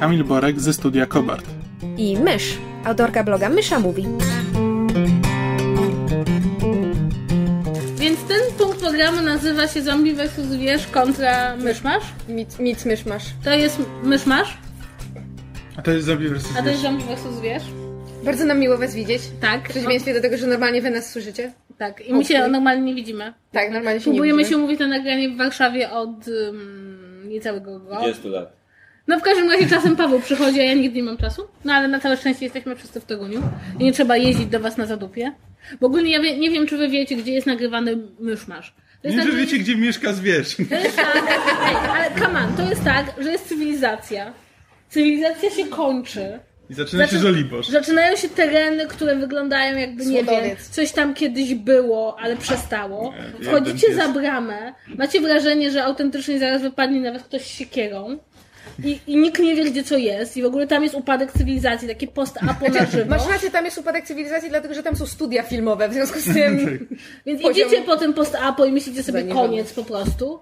Kamil Borek ze studia Kobart. i Mysz, autorka bloga Mysza Mówi. Więc ten punkt programu nazywa się Zombie vs. Zwierz kontra Myszmasz. Mic, mic Myszmasz. To jest Myszmasz, A to jest zombie vs. a to jest Zombie vs. Bardzo nam miło Was widzieć. Tak. W przeciwieństwie do tego, że normalnie Wy nas słyszycie. Tak. I my się normalnie nie widzimy. Tak, normalnie się Próbujemy nie się umówić na nagranie w Warszawie od um, niecałego roku. 20 lat. No w każdym razie czasem Paweł przychodzi, a ja nigdy nie mam czasu. No ale na całe szczęście jesteśmy wszyscy w Toruniu. I nie trzeba jeździć do was na zadupie. Bo ogólnie ja wie, nie wiem, czy wy wiecie, gdzie jest nagrywany myszmasz. To jest Nie, tak, że że- wiecie, gdzie mieszka zwierz. To jest tak, ej, ale come on, to jest tak, że jest cywilizacja. Cywilizacja się kończy. I zaczyna się Zaczy- żoliborz. Zaczynają się tereny, które wyglądają jakby, nie wiem, Słodowiec. coś tam kiedyś było, ale przestało. Nie, Wchodzicie za bramę, macie wrażenie, że autentycznie zaraz wypadnie nawet ktoś z siekierą. I, I nikt nie wie, gdzie co jest. I w ogóle tam jest upadek cywilizacji, takie post-apo na żywo. Masz rację, tam jest upadek cywilizacji, dlatego że tam są studia filmowe, w związku z tym... Więc poziom- idziecie po tym post-apo i myślicie sobie koniec po prostu.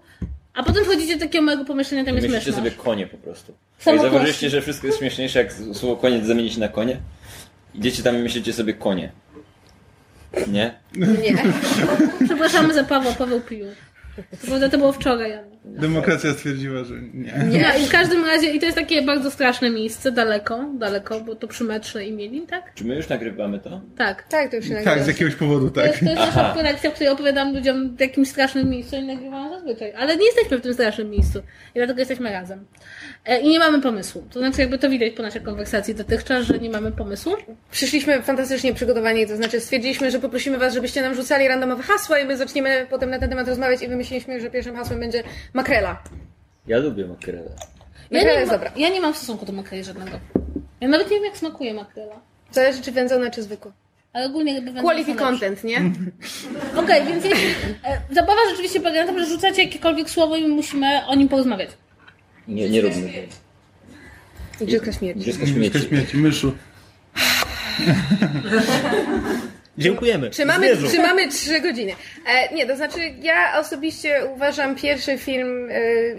A potem wchodzicie do takiego małego pomieszczenia, tam jest Myślicie myszmasz. sobie konie po prostu. Samo Jak zauważyliście, że wszystko jest śmieszniejsze, jak słowo koniec zamienić na konie? Idziecie tam i myślicie sobie konie. Nie? Nie. Przepraszamy za Pawła, Paweł pił. To było wczoraj. ale- Demokracja stwierdziła, że nie. No i w każdym razie, i to jest takie bardzo straszne miejsce, daleko, daleko, bo to przy metrze imieli, tak? Czy my już nagrywamy to? Tak. Tak, to już się Tak, nagrywa. z jakiegoś powodu, To tak. jest, to jest nasza kolekcja, w której opowiadam ludziom w jakim strasznym miejscu oni nagrywają zazwyczaj. Ale nie jesteśmy w tym strasznym miejscu. I dlatego jesteśmy razem. E, I nie mamy pomysłu. To znaczy jakby to widać po naszej konwersacji dotychczas, że nie mamy pomysłu. Przyszliśmy fantastycznie przygotowani, to znaczy stwierdziliśmy, że poprosimy Was, żebyście nam rzucali randomowe hasła i my zaczniemy potem na ten temat rozmawiać i wymyśliliśmy, że pierwszym hasłem będzie makrela. Ja lubię makrelę. Ja Makrela nie, jest ma, dobra. ja nie mam stosunku do makreli żadnego. Ja nawet nie wiem, jak smakuje makrela. Zależy, czy wędzona, czy zwykła. Ale ogólnie jakby Quality content, nie? Okej, więc jeśli, e, zabawa rzeczywiście polega na tym, że rzucacie jakiekolwiek słowo i my musimy o nim porozmawiać. Nie, nie róbmy tego. Igrzyska śmierci. Dziecko Mieszka śmieci. śmieci, myszu. Dziękujemy. Czy mamy, Zwierzu. czy mamy trzy godziny? E, nie, to znaczy ja osobiście uważam pierwszy film e,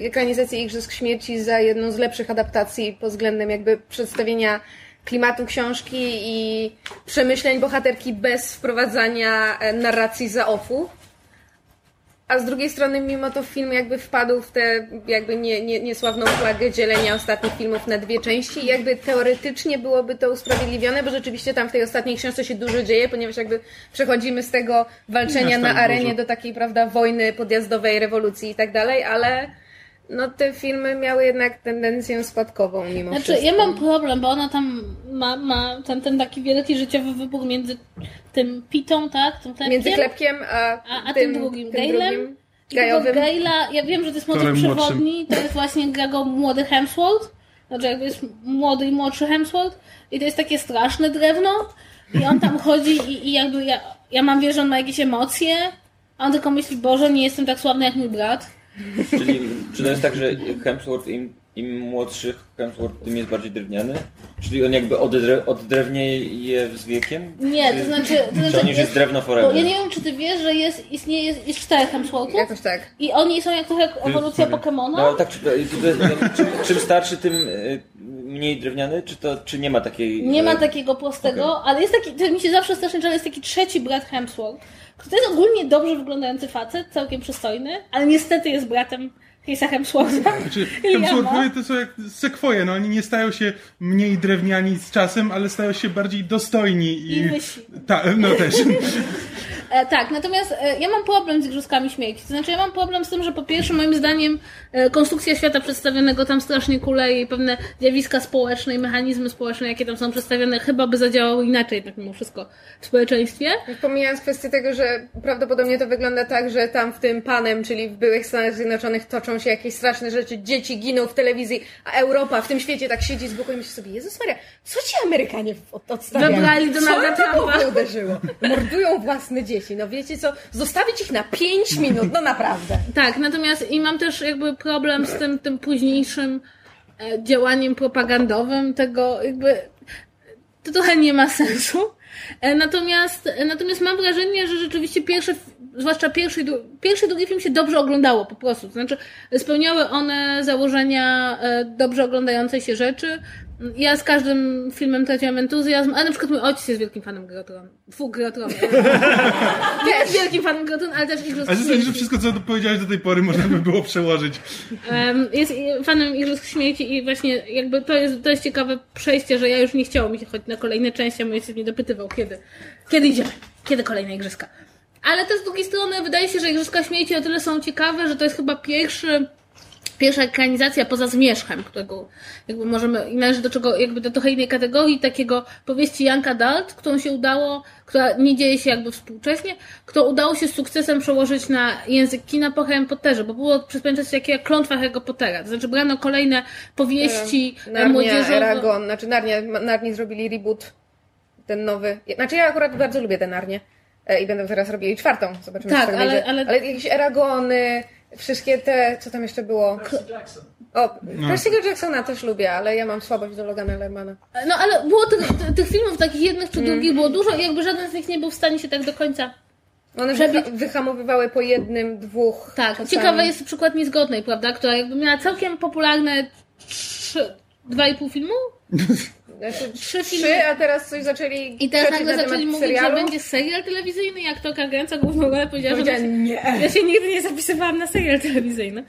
ekranizacji Igrzysk Śmierci za jedną z lepszych adaptacji pod względem jakby przedstawienia klimatu książki i przemyśleń bohaterki bez wprowadzania e, narracji za ofu. A z drugiej strony, mimo to film jakby wpadł w tę jakby nie, nie, niesławną flagę dzielenia ostatnich filmów na dwie części i jakby teoretycznie byłoby to usprawiedliwione, bo rzeczywiście tam w tej ostatniej książce się dużo dzieje, ponieważ jakby przechodzimy z tego walczenia na tak arenie dużo. do takiej, prawda, wojny podjazdowej, rewolucji i tak dalej, ale no te filmy miały jednak tendencję spadkową mimo Znaczy, wszystko. ja mam problem, bo ona tam ma, ma ten, ten taki wielki życiowy wybuch między tym pitą, tak? Tym klepkiem, Między Klepkiem a, a, a tym, drugim, tym Gailem. drugim, Gajowym. Gaila, ja wiem, że to jest motyw młodszym. przewodni, to jest właśnie gra go młody Hemsworth, znaczy jakby jest młody i młodszy Hemsworth i to jest takie straszne drewno i on tam chodzi i, i jakby ja, ja mam wierzę, że on ma jakieś emocje, a on tylko myśli, Boże, nie jestem tak sławny jak mój brat. Czyli czy to jest tak, że Hemsworth im, im młodszy Hemsworth, tym jest bardziej drewniany? Czyli on jakby oddre, oddrewnieje z wiekiem? Nie, to znaczy... To Czy znaczy on już jest drewno forever? ja nie wiem, czy ty wiesz, że jest, istnieje, jest, jest czterech Hemsworthów Jakoś tak. i oni są jak trochę jak ewolucja No Pokemona. ale tak, czy, to, czy, to, czym, czym starszy, tym y, mniej drewniany? Czy to czy nie ma takiej. Nie ma e, takiego prostego, ale jest taki, to mi się zawsze strasznie że jest taki trzeci brat Hemsworth, który to jest ogólnie dobrze wyglądający facet, całkiem przystojny, ale niestety jest bratem Chrisa Hemswortha. Znaczy, I Hemsworthowie to są jak sekwoje, no oni nie stają się mniej drewniani z czasem, ale stają się bardziej dostojni i... I wysi. Ta, no też. E, tak, natomiast e, ja mam problem z Igrzyskami Śmierci. To znaczy, ja mam problem z tym, że po pierwsze, moim zdaniem, e, konstrukcja świata przedstawionego tam strasznie kuleje i pewne zjawiska społeczne i mechanizmy społeczne, jakie tam są przedstawione, chyba by zadziałały inaczej, tak mimo wszystko, w społeczeństwie. Pomijając kwestię tego, że prawdopodobnie to wygląda tak, że tam w tym panem, czyli w byłych Stanach Zjednoczonych toczą się jakieś straszne rzeczy, dzieci giną w telewizji, a Europa w tym świecie tak siedzi z boku i myśli sobie, Jezus Maria, co ci Amerykanie od- odstawiają? Wybrali Donalda Co Trumpa. Trumpa uderzyło? Mordują własne dzieci, no wiecie co, zostawić ich na 5 minut, no naprawdę. Tak, natomiast i mam też jakby problem z tym, tym późniejszym e, działaniem propagandowym tego jakby to trochę nie ma sensu. E, Natomiast, e, natomiast mam wrażenie, że rzeczywiście pierwsze, zwłaszcza pierwszy, pierwszy i drugi film się dobrze oglądało po prostu. Znaczy spełniały one założenia dobrze oglądającej się rzeczy. Ja z każdym filmem traciłam entuzjazm, ale na przykład mój ojciec jest wielkim fanem Grotron. Fu, Grotron. jest wielkim fanem Grotron, ale też Igrzysk A że wszystko, co powiedziałeś do tej pory, można by było przełożyć. Em, jest fanem Igrzysk Śmierci i właśnie jakby to jest, to jest ciekawe przejście, że ja już nie chciało mi się chodzić na kolejne części, a mój ojciec mnie dopytywał, kiedy, kiedy idziemy, kiedy kolejne Igrzyska. Ale też z drugiej strony wydaje się, że Igrzyska Śmierci o tyle są ciekawe, że to jest chyba pierwszy pierwsza ekranizacja poza Zmierzchem, którego jakby możemy, i należy do czego, jakby do trochę innej kategorii, takiego powieści Young Adult, którą się udało, która nie dzieje się jakby współcześnie, którą udało się z sukcesem przełożyć na język kina po Harry Potterze, bo było przez pewien czas takie klątwa Harry Pottera, to znaczy brano kolejne powieści e, Narnia, młodzieżowe. Eragon, znaczy Narnia, Narni zrobili reboot, ten nowy. Znaczy ja akurat bardzo lubię te Narnie i będę teraz robili czwartą, zobaczymy Tak, co tak ale- będzie. ale- ale jakieś Eragony, wszystkie te, co tam jeszcze było? O, No. Percy'ego Jacksona też lubię, ale ja mam słabość do Logana Lermana. No ale było tych, tych- filmów takich jednych czy drugich było dużo i jakby żaden z nich nie był w stanie się tak do końca One wyha- wyhamowywały po jednym, dwóch. Tak, czasami. ciekawy jest przykład Niezgodnej, prawda, która jakby miała całkiem popularne trzy, dwa i pół filmu? Znaczy, Trzy filmy. trzy, a teraz coś zaczęli I teraz nagle na zaczęli mówić, serialu. że będzie serial telewizyjny i aktorka grająca główną rolę powiedziała, że nie. ja się nigdy nie zapisywałam na serial telewizyjny.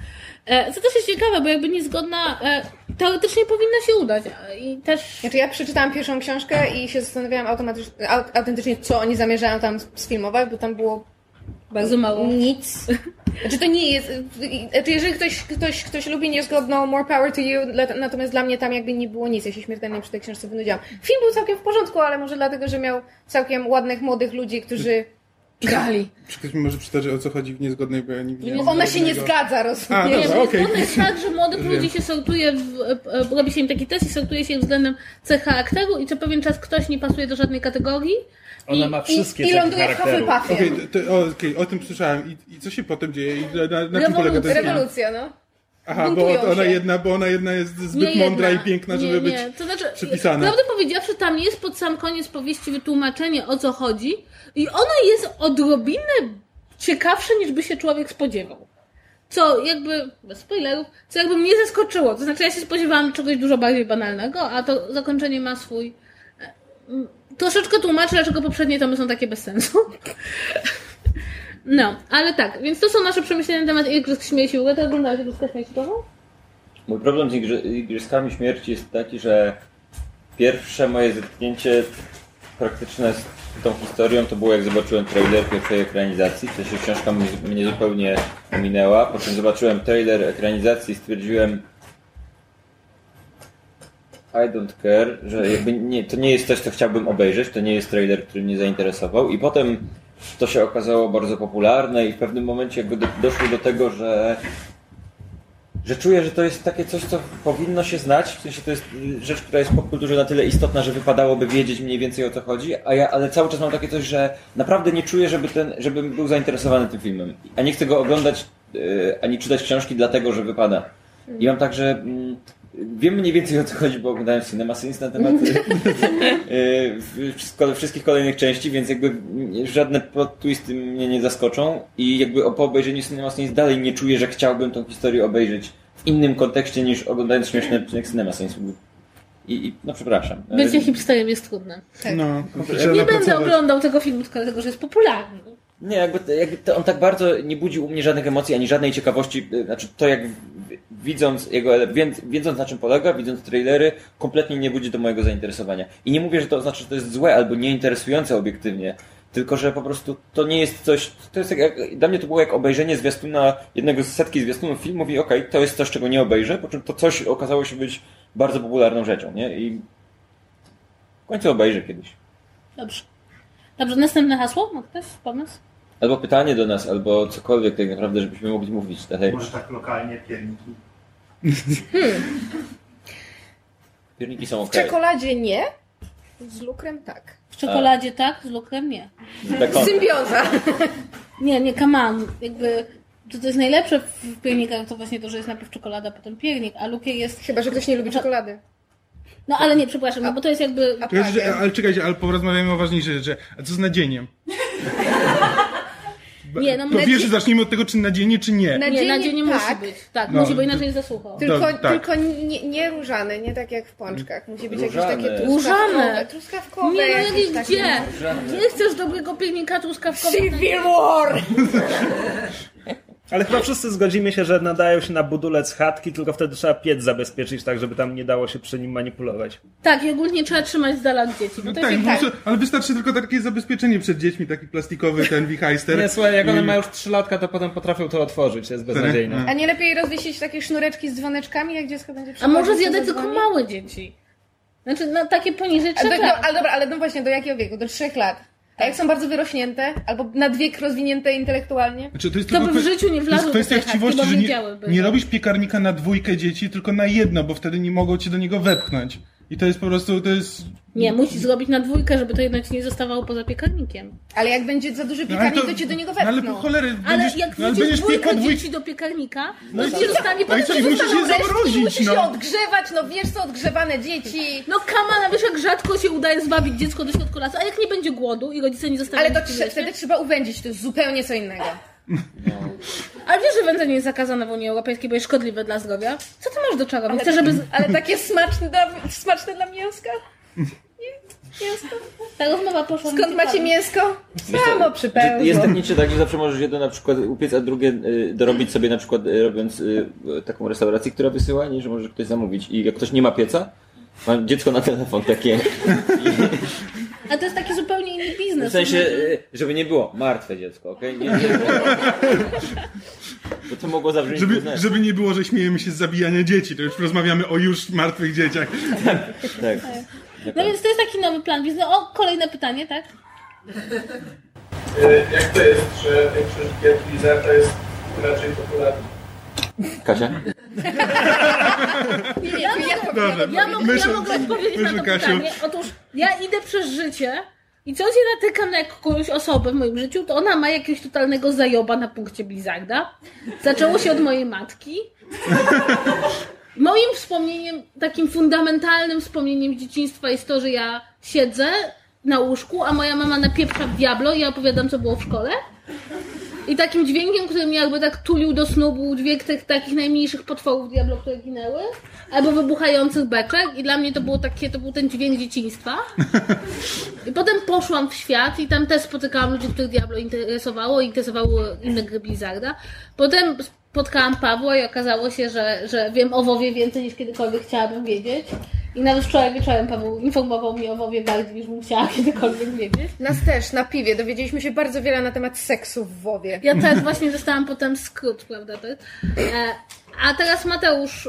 E, Co też jest ciekawe, bo jakby Niezgodna e, teoretycznie powinna się udać i też... Znaczy ja przeczytałam pierwszą książkę i się zastanawiałam automatycznie, au- autentycznie, co oni zamierzają tam sfilmować, bo tam było Bardzo mało. nic. Znaczy to nie jest, znaczy jeżeli ktoś, ktoś, ktoś lubi niezgodną, more power to you, natomiast dla mnie tam jakby nie było nic, ja się śmiertelnie przy tej książce wynudziłam. Film był całkiem w porządku, ale może dlatego, że miał całkiem ładnych, młodych ludzi, którzy grali. Ktoś mi może przytoczyć, o co chodzi w niezgodnej, bo ja nie widziałem. Ona się nie zgadza, A, rozumiesz? Nie, dobra, okay. jest tak, że młodych Wiem. ludzi się sortuje, w, e, e, robi się im taki test i sortuje się ich względem cech charakteru i co pewien czas ktoś nie pasuje do żadnej kategorii. Ona I- ma wszystkie I, i ląduje w charakteru. Hufflepuffie. Okej, to- o, okej, o tym słyszałem. I, I co się potem dzieje? I na, na, na czym polega ten? Rewolucja, no. Aha, bo ona się. jedna, bo ona jedna jest Nie zbyt mądra jedna. i piękna, nie, żeby być nie. To znaczy, przypisana. Prawdę powiedziawszy, tam jest pod sam koniec powieści wytłumaczenie o co chodzi i ono jest odrobinę ciekawsze niż by się człowiek spodziewał. Co jakby, bez spoilerów, co jakby mnie zaskoczyło. To znaczy ja się spodziewałam czegoś dużo bardziej banalnego, a to zakończenie ma swój... Troszeczkę tłumaczy, dlaczego poprzednie tomy są takie bez sensu. No, ale tak, więc to są nasze przemyślenia na temat Igrzysk Śmierci. W ogóle to Igrzyska Śmierci? Mój problem z igrzy- Igrzyskami Śmierci jest taki, że pierwsze moje zetknięcie praktyczne z tą historią to było jak zobaczyłem trailer pierwszej ekranizacji, w sensie książka mnie, zupełnie ominęła, po czym zobaczyłem trailer ekranizacji i stwierdziłem I don't care, że jakby nie, to nie jest coś, co chciałbym obejrzeć, to nie jest trailer, który mnie zainteresował i potem to się okazało bardzo popularne i w pewnym momencie jakby do, doszło do tego, że że czuję, że to jest takie coś, co powinno się znać, w sensie to jest rzecz, która jest w popkulturze na tyle istotna, że wypadałoby wiedzieć mniej więcej o co chodzi, a ja, ale cały czas mam takie coś, że naprawdę nie czuję, żeby ten, żebym był zainteresowany tym filmem. A nie chcę go oglądać, y, ani czytać książki dlatego, że wypada. I mam tak, że mm, wiem mniej więcej o co chodzi, bo oglądałem Cinema Sins na temat wszystko- wszystkich kolejnych części, więc jakby żadne plot twisty mnie nie zaskoczą i jakby po obejrzeniu Cinema Sins dalej nie czuję, że chciałbym tą historię obejrzeć w innym kontekście niż oglądając śmieszny odcinek Cinema Sins. I, i no przepraszam. Bycie hipsterem jest trudne. No, Ja trzeba nie będę oglądał tego filmu tylko dlatego, że jest popularny. Nie, jakby, to- jakby to on tak bardzo nie budził u mnie żadnych emocji, ani żadnej ciekawości. y, Znaczy to jak widząc jego, wiedząc na czym polega, widząc trailery, kompletnie nie budzi do mojego zainteresowania. I nie mówię, że to oznacza, że to jest złe albo nieinteresujące obiektywnie. Tylko, że po prostu to nie jest coś, to jest jak, dla mnie to było jak obejrzenie zwiastuna, jednego z setki zwiastunów filmu, mówi, okej, to jest coś, czego nie obejrzę, po czym to coś okazało się być bardzo popularną rzeczą, nie? I w końcu obejrzę kiedyś. Dobrze. Dobrze, następne hasło? Ma ktoś pomysł? Albo pytanie do nas, albo cokolwiek tak naprawdę, żebyśmy mogli mówić dalej. Może tak lokalnie pierniki. Pierniki są W okej. czekoladzie nie, z lukrem tak. W czekoladzie tak, z lukrem nie. Symbioza. Nie, nie, come on. Jakby, to, to jest najlepsze w piernikach, to właśnie to, że jest najpierw czekolada, potem piernik, a lukier jest... Chyba, że ktoś nie lubi czekolady. No ale nie, przepraszam, no bo to jest jakby... A ale czekajcie, ale porozmawiamy o ważniejszej rzeczy. A co z nadzieniem? Nie, no Po nadzie- pierwsze, zacznijmy od tego, czy nadzienie, czy nie. Nadzienie, Nie, nadzienie tak, musi być. Tak, No, musi, bo to- inaczej nie zasłuchał. Tylko, Tak, tak. tylko nie, nie różane, nie tak jak w pączkach. Musi być jakieś Różane. takie Różane. truskawkowe. Truskawkowe Nie, no jakieś jakieś takie. gdzie? Nie chcesz dobrego piernika truskawkowego? Civil War! Ale chyba wszyscy zgodzimy się, że nadają się na budulec chatki, tylko wtedy trzeba piec zabezpieczyć tak, żeby tam nie dało się przy nim manipulować. Tak, i ogólnie trzeba trzymać z dala od dzieci. Bo No to tak, prostu, ale wystarczy tylko takie zabezpieczenie przed dziećmi, taki plastikowy ten wichajster. Nie, słuchaj, jak one I- mają już 3 latka, to potem potrafią to otworzyć, to jest beznadziejne. A nie lepiej rozwiesić takie sznureczki z dzwoneczkami, jak dziecko będzie A może to zjadać tylko małe dzieci? Znaczy, no takie poniżej A do, trzech do, lat. ale dobra, ale no właśnie, do jakiego wieku? Do trzech lat. A jak są bardzo wyrośnięte, albo nad wiek rozwinięte intelektualnie? Znaczy, to jest To by w życiu nie To jest kwestia chatki, chciwości, że nie, nie robisz piekarnika na dwójkę dzieci, tylko na jedno, bo wtedy nie mogą cię do niego wepchnąć. I to jest po prostu, to jest... Nie, musi zrobić na dwójkę, żeby to jedno ci nie zostawało poza piekarnikiem. Ale jak będzie za duży No, ale piekarnik, to, cię do niego no, ale wepchną. po cholery, Ale będziesz, jak no, ale będziesz dwójkę dwójkę... dzieci do piekarnika, to ci zostanie No i co, i musisz je Resztki zamrozić, Musi się no. odgrzewać, no wiesz co, odgrzewane dzieci. No kamana, wiesz jak rzadko się udaje zwabić dziecko do środka lasu, a jak nie będzie głodu i rodzice nie zostawią Ale to wtedy trzeba uwędzić, to jest zupełnie co innego. Ale wiesz, że wędzenie jest zakazane w Unii Europejskiej, bo jest szkodliwe dla zdrowia? Co ty masz do czego? Chcesz, żeby... z- Ale takie smaczne dla, smaczne dla mięska? Nie? Mięsko? Ta rozmowa poszła Skąd macie mięsko? Wiesz co, Samo przypełzło. Jest technicznie tak, że zawsze możesz jedno na przykład upiec, a drugie y, dorobić sobie na przykład y, robiąc y, taką restaurację, która wysyła, nie, że może ktoś zamówić. I jak ktoś nie ma pieca, ma dziecko na telefon takie. A to jest taki zupełnie inny biznes. W sensie, y, żeby nie było martwe dziecko, okej? Nie, nie, Bo to mogło zabrzmieć Żeby, żeby nie było, że śmiejemy się z zabijania dzieci, to już rozmawiamy o już martwych dzieciach. Tak. No więc to jest taki nowy plan biznesu. O, kolejne pytanie, tak? Jak to jest, że większość gier Blizzarda jest raczej popularna? Kasia? Nie, nie, ja Dobrze, Ja mogę, myślę, ja mogę odpowiedzieć na to Kasiu. pytanie. Otóż ja idę przez życie i co się natykam na jakąś osobę w moim życiu, to ona ma jakiegoś totalnego zajoba na punkcie Blizzarda. Zaczęło się od mojej matki. Moim wspomnieniem, takim fundamentalnym wspomnieniem z dzieciństwa jest to, że ja siedzę na łóżku, a moja mama napieprza w Diablo i ja opowiadam, co było w szkole. I takim dźwiękiem, który mnie jakby tak tulił do snu, był dźwięk tych takich najmniejszych potworów Diablo, które ginęły, albo wybuchających beczek. I dla mnie to było takie, to był ten dźwięk dzieciństwa. I potem poszłam w świat i tam też spotykałam ludzi, których Diablo interesowało, interesowało inne gry Blizzarda. Potem spotkałam Pawła i okazało się, że, że wiem o WoWie więcej niż kiedykolwiek chciałabym wiedzieć. I nawet wczoraj wieczorem Paweł informował mnie o WoWie bardziej niż bym chciała kiedykolwiek wiedzieć. Nas też, na piwie, dowiedzieliśmy się bardzo wiele na temat seksu w WoWie. Ja też właśnie dostałam potem skrót, prawda? Jest. E, a teraz Mateusz,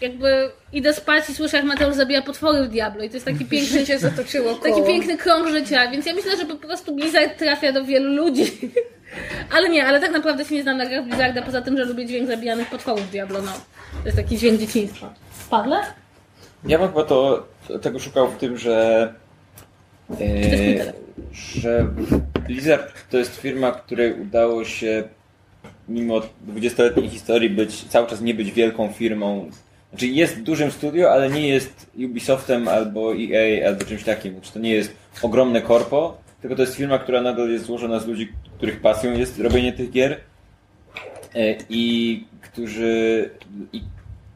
jakby idę spać i słyszę, jak Mateusz zabija potwory w Diablo i to jest taki piękny, Życie zatoczyło koło. taki piękny krąg życia, więc ja myślę, że po prostu Blizzard trafia do wielu ludzi. Ale nie, ale tak naprawdę się nie znam na grach Blizzarda, poza tym, że lubię dźwięk zabijanych potworów w Diablo, no. To jest taki dźwięk dzieciństwa. Padle? Ja bym chyba to, tego szukał w tym, że e, że Blizzard to jest firma, której udało się mimo 20-letniej historii być, cały czas nie być wielką firmą. Znaczy jest dużym studio, ale nie jest Ubisoftem albo EA albo czymś takim. Znaczy to nie jest ogromne korpo, tylko to jest firma, która nadal jest złożona z ludzi, których pasją jest robienie tych gier e, i którzy i,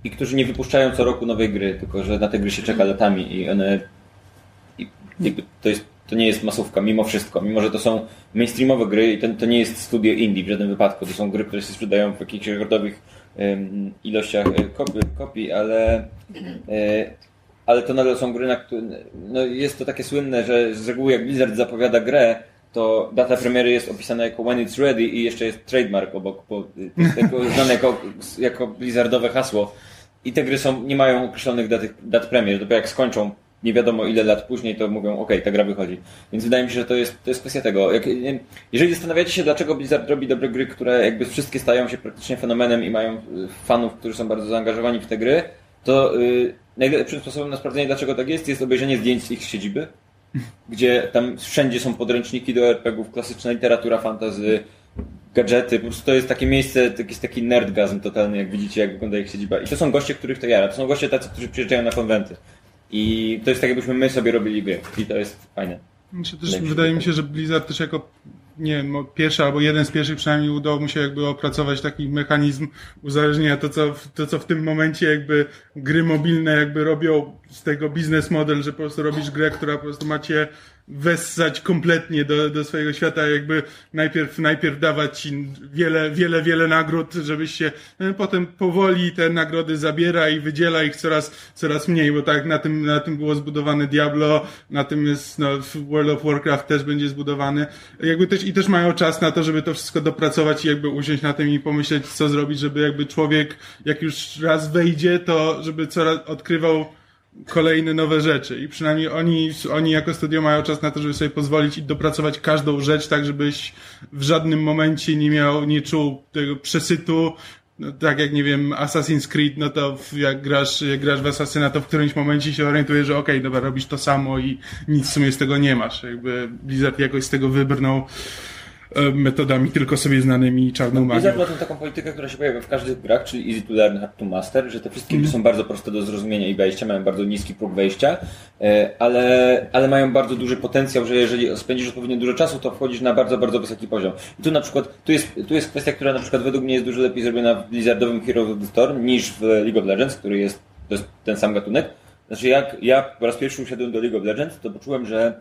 i którzy nie wypuszczają co roku nowej gry, tylko że na te gry się czeka latami i one i to jest to nie jest masówka, mimo wszystko. Mimo, że to są mainstreamowe gry i to, to nie jest studio indie w żadnym wypadku. To są gry, które się sprzedają w jakichś rekordowych em, ilościach e, kopii, kopii ale, e, ale to nadal są gry, na które no jest to takie słynne, że z reguły jak Blizzard zapowiada grę, to data premiery jest opisana jako when it's ready i jeszcze jest trademark obok, bo jest jako, znane jako, jako blizzardowe hasło. I te gry są, nie mają określonych dat, dat premier. Dopiero jak skończą nie wiadomo ile lat później, to mówią, ok, ta gra wychodzi. Więc wydaje mi się, że to jest, to jest kwestia tego. Jak, jeżeli zastanawiacie się, dlaczego Blizzard robi dobre gry, które jakby wszystkie stają się praktycznie fenomenem i mają y, fanów, którzy są bardzo zaangażowani w te gry, to y, najlepszym sposobem na sprawdzenie, dlaczego tak jest, jest obejrzenie zdjęć z ich siedziby, gdzie tam wszędzie są podręczniki do RPG-ów, klasyczna literatura, fantazy, gadżety, po prostu to jest takie miejsce, to jest taki nerdgazm totalny, jak widzicie, jak wygląda ich siedziba. I to są goście, których to jara. To są goście tacy, którzy przyjeżdżają na konwenty. I to jest tak, jakbyśmy my sobie robili gry. I to jest fajne. Znaczy, też wydaje mi tutaj. się, że Blizzard też jako nie wiem, o- pierwszy albo jeden z pierwszych przynajmniej udało mu się jakby opracować taki mechanizm uzależnienia, to co, w- to co w tym momencie jakby gry mobilne jakby robią z tego biznes model, że po prostu robisz grę, która po prostu macie wessać kompletnie do, do swojego świata, jakby najpierw, najpierw dawać ci wiele, wiele, wiele nagród, żebyś się no, potem powoli te nagrody zabiera i wydziela ich coraz, coraz mniej, bo tak na tym, na tym było zbudowane Diablo, na tym jest, no, World of Warcraft też będzie zbudowany. Jakby też, i też mają czas na to, żeby to wszystko dopracować i jakby usiąść na tym i pomyśleć, co zrobić, żeby jakby człowiek, jak już raz wejdzie, to żeby coraz odkrywał kolejne nowe rzeczy. I przynajmniej oni, oni jako studio mają czas na to, żeby sobie pozwolić i dopracować każdą rzecz tak, żebyś w żadnym momencie nie miał, nie czuł tego przesytu, no, tak jak nie wiem, Assassin's Creed, no to jak grasz, jak grasz w Assassina, to w którymś momencie się orientujesz, że okej, dobra, robisz to samo i nic w sumie z tego nie masz. Jakby Blizzard jakoś z tego wybrnął metodami tylko sobie znanymi czarną magią. Blizzard ma tą taką politykę, która się pojawia w każdych grach, czyli easy to learn, hard to master, że te wszystkie gry są bardzo proste do zrozumienia i wejścia, mają bardzo niski próg wejścia, e, ale, ale mają bardzo duży potencjał, że jeżeli spędzisz odpowiednio dużo czasu, to wchodzisz na bardzo, bardzo wysoki poziom. I tu na przykład, tu jest, tu jest kwestia, która na przykład według mnie jest dużo lepiej zrobiona w Blizzardowym Heroes of the Storm niż w League of Legends, który jest, to jest ten sam gatunek. Znaczy jak ja po raz pierwszy usiadłem do League of Legends, to poczułem, że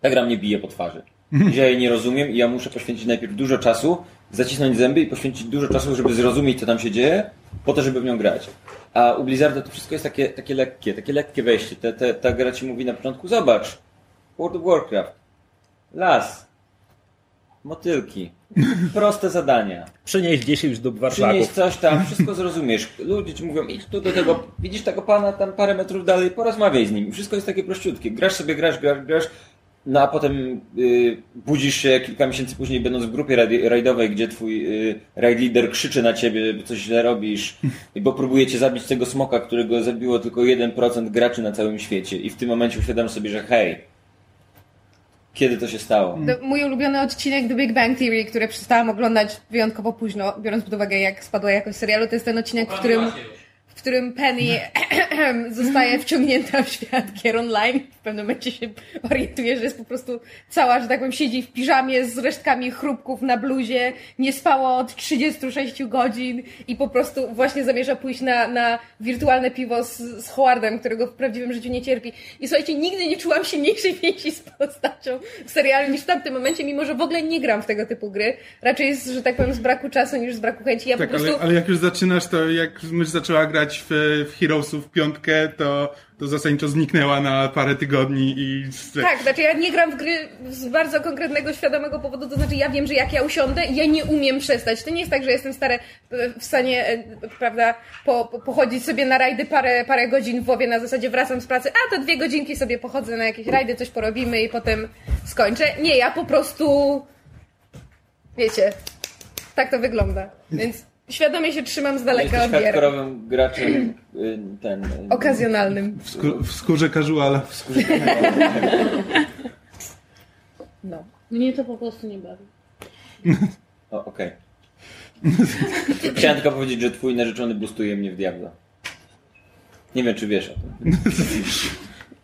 ta gra mnie bije po twarzy. Że ja jej nie rozumiem i ja muszę poświęcić najpierw dużo czasu, zacisnąć zęby i poświęcić dużo czasu, żeby zrozumieć, co tam się dzieje, po to, żeby w nią grać. A u Blizzarda to wszystko jest takie, takie lekkie, takie lekkie wejście. Te, te, ta gra ci mówi na początku, zobacz, World of Warcraft, las, motylki, proste zadania. Przynieś 10 dób Przynieś warszlaków. coś tam, wszystko zrozumiesz. Ludzie ci mówią, idź tu do tego, widzisz tego pana tam parę metrów dalej, porozmawiaj z nim. Wszystko jest takie prościutkie. Grasz sobie, grasz, grasz, grasz, no a potem y, budzisz się kilka miesięcy później, będąc w grupie rajd- rajdowej, gdzie twój y, raid leader krzyczy na ciebie, bo coś źle robisz, i bo próbuje cię zabić tego smoka, którego zabiło tylko 1% graczy na całym świecie. I w tym momencie uświadam sobie, że hej, kiedy to się stało? To mój ulubiony odcinek The Big Bang Theory, który przestałam oglądać wyjątkowo późno, biorąc pod uwagę jak spadła jakość serialu, to jest ten odcinek, w którym, w którym Penny zostaje wciągnięta w świat gier online. W pewnym momencie się orientuje, że jest po prostu cała, że tak powiem, siedzi w piżamie z resztkami chrupków na bluzie, nie spała od 36 godzin i po prostu właśnie zamierza pójść na, na wirtualne piwo z, z Howardem, którego w prawdziwym życiu nie cierpi. I słuchajcie, nigdy nie czułam silniejszej więzi z postacią w serialu niż w tamtym momencie, mimo że w ogóle nie gram w tego typu gry. Raczej jest, że tak powiem, z braku czasu niż z braku chęci. Ja Tak, po prostu... ale, ale jak już zaczynasz, to jak mysz zaczęła grać w, w Heroesów piątkę, to, to zasadniczo zniknęła na parę tygodni i... Tak, znaczy ja nie gram w gry z bardzo konkretnego, świadomego powodu, to znaczy ja wiem, że jak ja usiądę, ja nie umiem przestać. To nie jest tak, że jestem stare w stanie, e, prawda, po, po, pochodzić sobie na rajdy parę, parę godzin w WoWie na zasadzie wracam z pracy, a to dwie godzinki sobie pochodzę na jakieś rajdy, coś porobimy i potem skończę. Nie, ja po prostu, wiecie, tak to wygląda. Więc świadomie się trzymam z daleka od gier. hardkorowym graczem, y, ten... y, Okazjonalnym. W, skó- w skórze casuala. No. Mnie to po prostu nie bawi. O, okej. Chciałem tylko powiedzieć, że twój narzeczony boostuje mnie w Diablo. Nie wiem, czy wiesz o tym.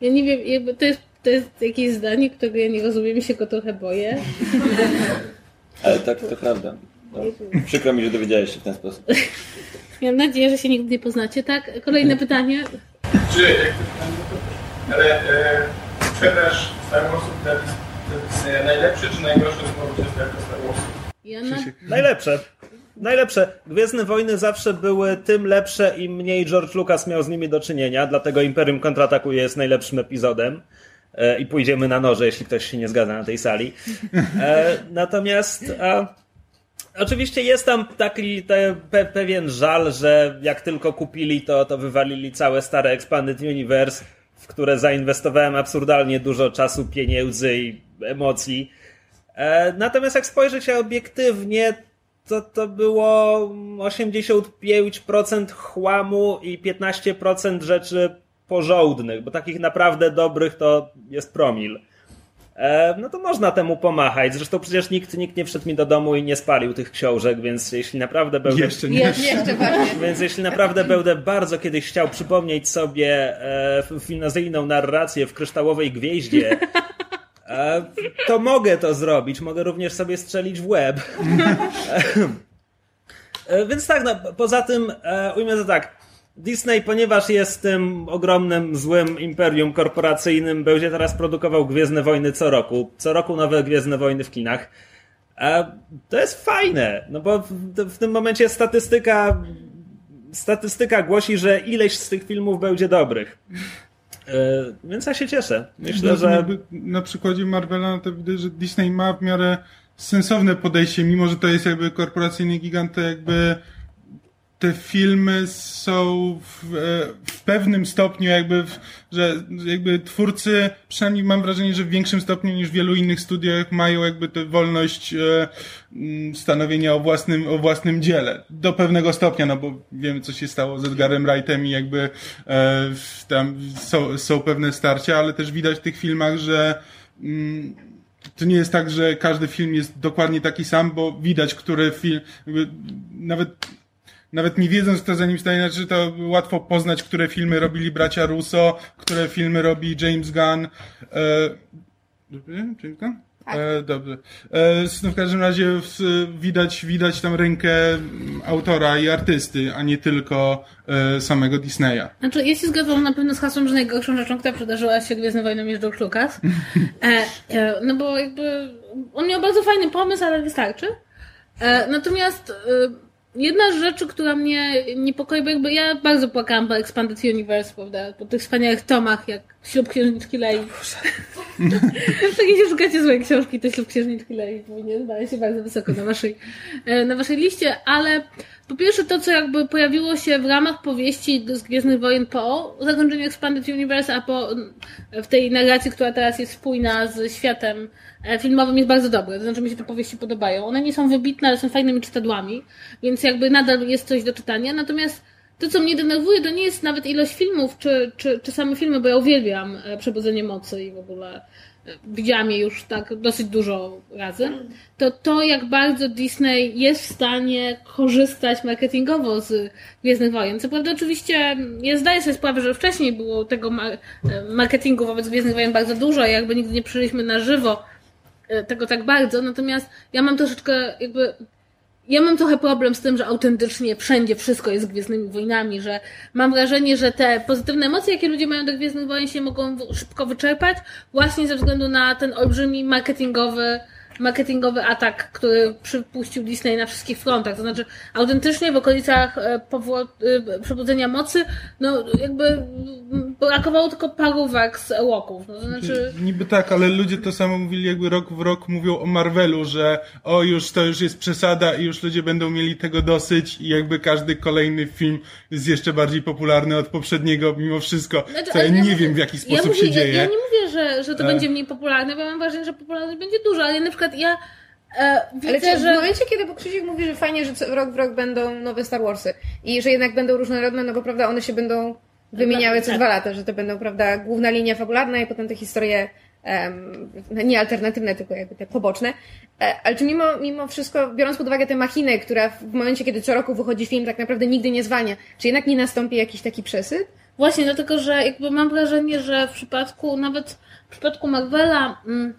Ja nie wiem, jakby to jest, to jest jakieś zdanie, którego ja nie rozumiem i się go trochę boję. Ale tak, to prawda. No, przykro mi, że dowiedziałeś się w ten sposób. Mam nadzieję, że się nigdy nie poznacie. Tak, kolejne pytanie. Czy, jak to ale e, sprzedaż Star Warsów dla Dis- to jest e, najlepszy czy najgorszy z powrotu Star Warsów? Ja na... Najlepsze. Najlepsze. Gwiezdne Wojny zawsze były tym lepsze, im mniej George Lucas miał z nimi do czynienia, dlatego Imperium kontratakuje jest najlepszym epizodem. e, i pójdziemy na noże, jeśli ktoś się nie zgadza na tej sali. E, natomiast e, oczywiście jest tam taki te, pe, pewien żal, że jak tylko kupili to, to wywalili całe stare Expanded Universe, w które zainwestowałem absurdalnie dużo czasu, pieniędzy i emocji. E, natomiast jak spojrzy się obiektywnie, to to było 85% chłamu i 15% rzeczy porządnych, bo takich naprawdę dobrych to jest promil. E, no to można temu pomachać. Zresztą przecież nikt, nikt nie wszedł mi do domu i nie spalił tych książek, więc jeśli naprawdę będę... Jeszcze nie. Jeszcze. Więc jeśli naprawdę będę bardzo kiedyś chciał przypomnieć sobie e, finazyjną narrację w kryształowej gwieździe, e, to mogę to zrobić. Mogę również sobie strzelić w łeb. E, Więc tak, no, poza tym e, ujmę to tak. Disney, ponieważ jest tym ogromnym, złym imperium korporacyjnym, będzie teraz produkował Gwiezdne Wojny co roku. Co roku nowe Gwiezdne Wojny w kinach. A to jest fajne, no bo w, tym momencie statystyka statystyka głosi, że ileś z tych filmów będzie dobrych. E, więc ja się cieszę. Myślę, No, że Na przykładzie Marvela to widać, że Disney ma w miarę sensowne podejście, mimo że to jest jakby korporacyjny gigant, to jakby te filmy są w, e, w pewnym stopniu jakby, w, że jakby twórcy, przynajmniej mam wrażenie, że w większym stopniu niż w wielu innych studiach mają jakby tę wolność e, stanowienia o własnym, o własnym dziele. Do pewnego stopnia, no bo wiemy co się stało z Edgarem Wrightem i jakby e, tam są, są pewne starcia, ale też widać w tych filmach, że mm, to nie jest tak, że każdy film jest dokładnie taki sam, bo widać, który film, nawet nawet nie wiedząc, kto za nim stoi, znaczy to łatwo poznać, które filmy robili bracia Russo, które filmy robi James Gunn. Dobrze? James Gunn? E, dobrze. E, no w każdym razie w, widać, widać tam rękę autora i artysty, a nie tylko e, samego Disneya. Znaczy, ja się zgadzam na pewno z hasłem, że najgorszą rzeczą, która przydarzyła się Gwiezdnym Wojnom jest George Lucas. E, e, no bo jakby on miał bardzo fajny pomysł, ale wystarczy. E, natomiast jedna z rzeczy, która mnie niepokoi, bo jakby ja bardzo płakałam po Expanded Universe, prawda, po tych wspaniałych tomach, jak Ślub Księżniczki Lei. tak jeśli szukacie złej książki, to Ślub Księżniczki Lei powinien znaleźć się bardzo wysoko na waszej, e, na waszej liście, ale po pierwsze to, co jakby pojawiło się w ramach powieści z Gwiezdnych Wojen po zakończeniu Expanded Universe, a po, w tej narracji, która teraz jest spójna z światem e, filmowym jest bardzo dobre. To znaczy mi się te powieści podobają. One nie są wybitne, ale są fajnymi czytadłami, więc jakby nadal jest coś do czytania. Natomiast to, co mnie denerwuje, to nie jest nawet ilość filmów, czy, czy, czy same filmy, bo ja uwielbiam e, Przebudzenie Mocy i w ogóle e, widziałam je już tak dosyć dużo razy, to to, jak bardzo Disney jest w stanie korzystać marketingowo z Gwiezdnych Wojen. Co prawda oczywiście ja zdaję sobie sprawę, że wcześniej było tego e, marketingu wobec Gwiezdnych Wojen bardzo dużo, jakby nigdy nie przyjęliśmy na żywo tego tak bardzo, natomiast ja mam troszeczkę jakby ja mam trochę problem z tym, że autentycznie wszędzie wszystko jest Gwiezdnymi Wojnami, że mam wrażenie, że te pozytywne emocje, jakie ludzie mają do Gwiezdnych Wojen się mogą szybko wyczerpać właśnie ze względu na ten olbrzymi marketingowy marketingowy atak, który przypuścił Disney na wszystkich frontach. To znaczy, autentycznie w okolicach e, e, przebudzenia mocy, no jakby brakowało tylko parówek z Ewoków. No, to znaczy, Niby tak, ale ludzie to samo mówili jakby rok w rok mówią o Marvelu, że o już to już jest przesada i już ludzie będą mieli tego dosyć i jakby każdy kolejny film jest jeszcze bardziej popularny od poprzedniego mimo wszystko. Znaczy, ja nie mówię- wiem w jaki sposób mówię, się dzieje. Ja, ja nie mówię, że, że to E. będzie mniej popularne, bo ja mam wrażenie, że popularność będzie duża, ale na przykład ja e, widzę, Ale czy w że... momencie, kiedy bo Krzysiek mówi, że fajnie, że rok w rok będą nowe Star Warsy i że jednak będą różnorodne, no bo prawda, one się będą wymieniały co tak. dwa lata, że to będą, prawda, główna linia fabularna i potem te historie em, nie alternatywne, tylko jakby te poboczne. E, ale czy mimo, mimo wszystko, biorąc pod uwagę tę machinę, która w momencie, kiedy co roku wychodzi film, tak naprawdę nigdy nie zwalnia, czy jednak nie nastąpi jakiś taki przesyt? Właśnie, dlatego, że jakby mam wrażenie, że w przypadku, nawet w przypadku Marvela, mm,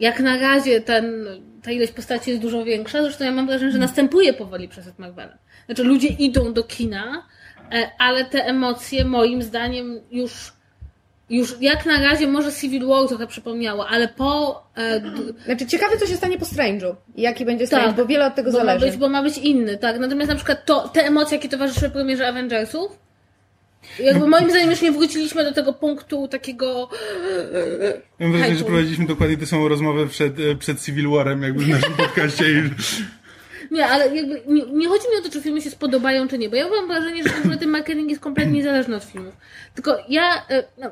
jak na razie ten, ta ilość postaci jest dużo większa, zresztą ja mam wrażenie, że następuje powoli przesyt Marvela. Znaczy ludzie idą do kina, e, ale te emocje moim zdaniem już już jak na razie może Civil War trochę przypomniało, ale po e, Znaczy, ciekawe, co się stanie po Strange'u. Jaki będzie Strange, Tak. bo wiele od tego bo ma, zależy. być, bo ma być inny, tak. Natomiast na przykład to, te emocje, jakie towarzyszyły premierze Avengersów, Jakby moim zdaniem już nie wróciliśmy do tego punktu takiego... Ja mam wrażenie, że prowadziliśmy dokładnie tę samą rozmowę przed, e, przed Civil Warem, jakby w naszym podcaście. I... Nie, ale jakby nie, nie chodzi mi o to, czy filmy się spodobają, czy nie, bo ja mam wrażenie, że w ogóle ten marketing jest kompletnie niezależny od filmów. Tylko ja, e, no,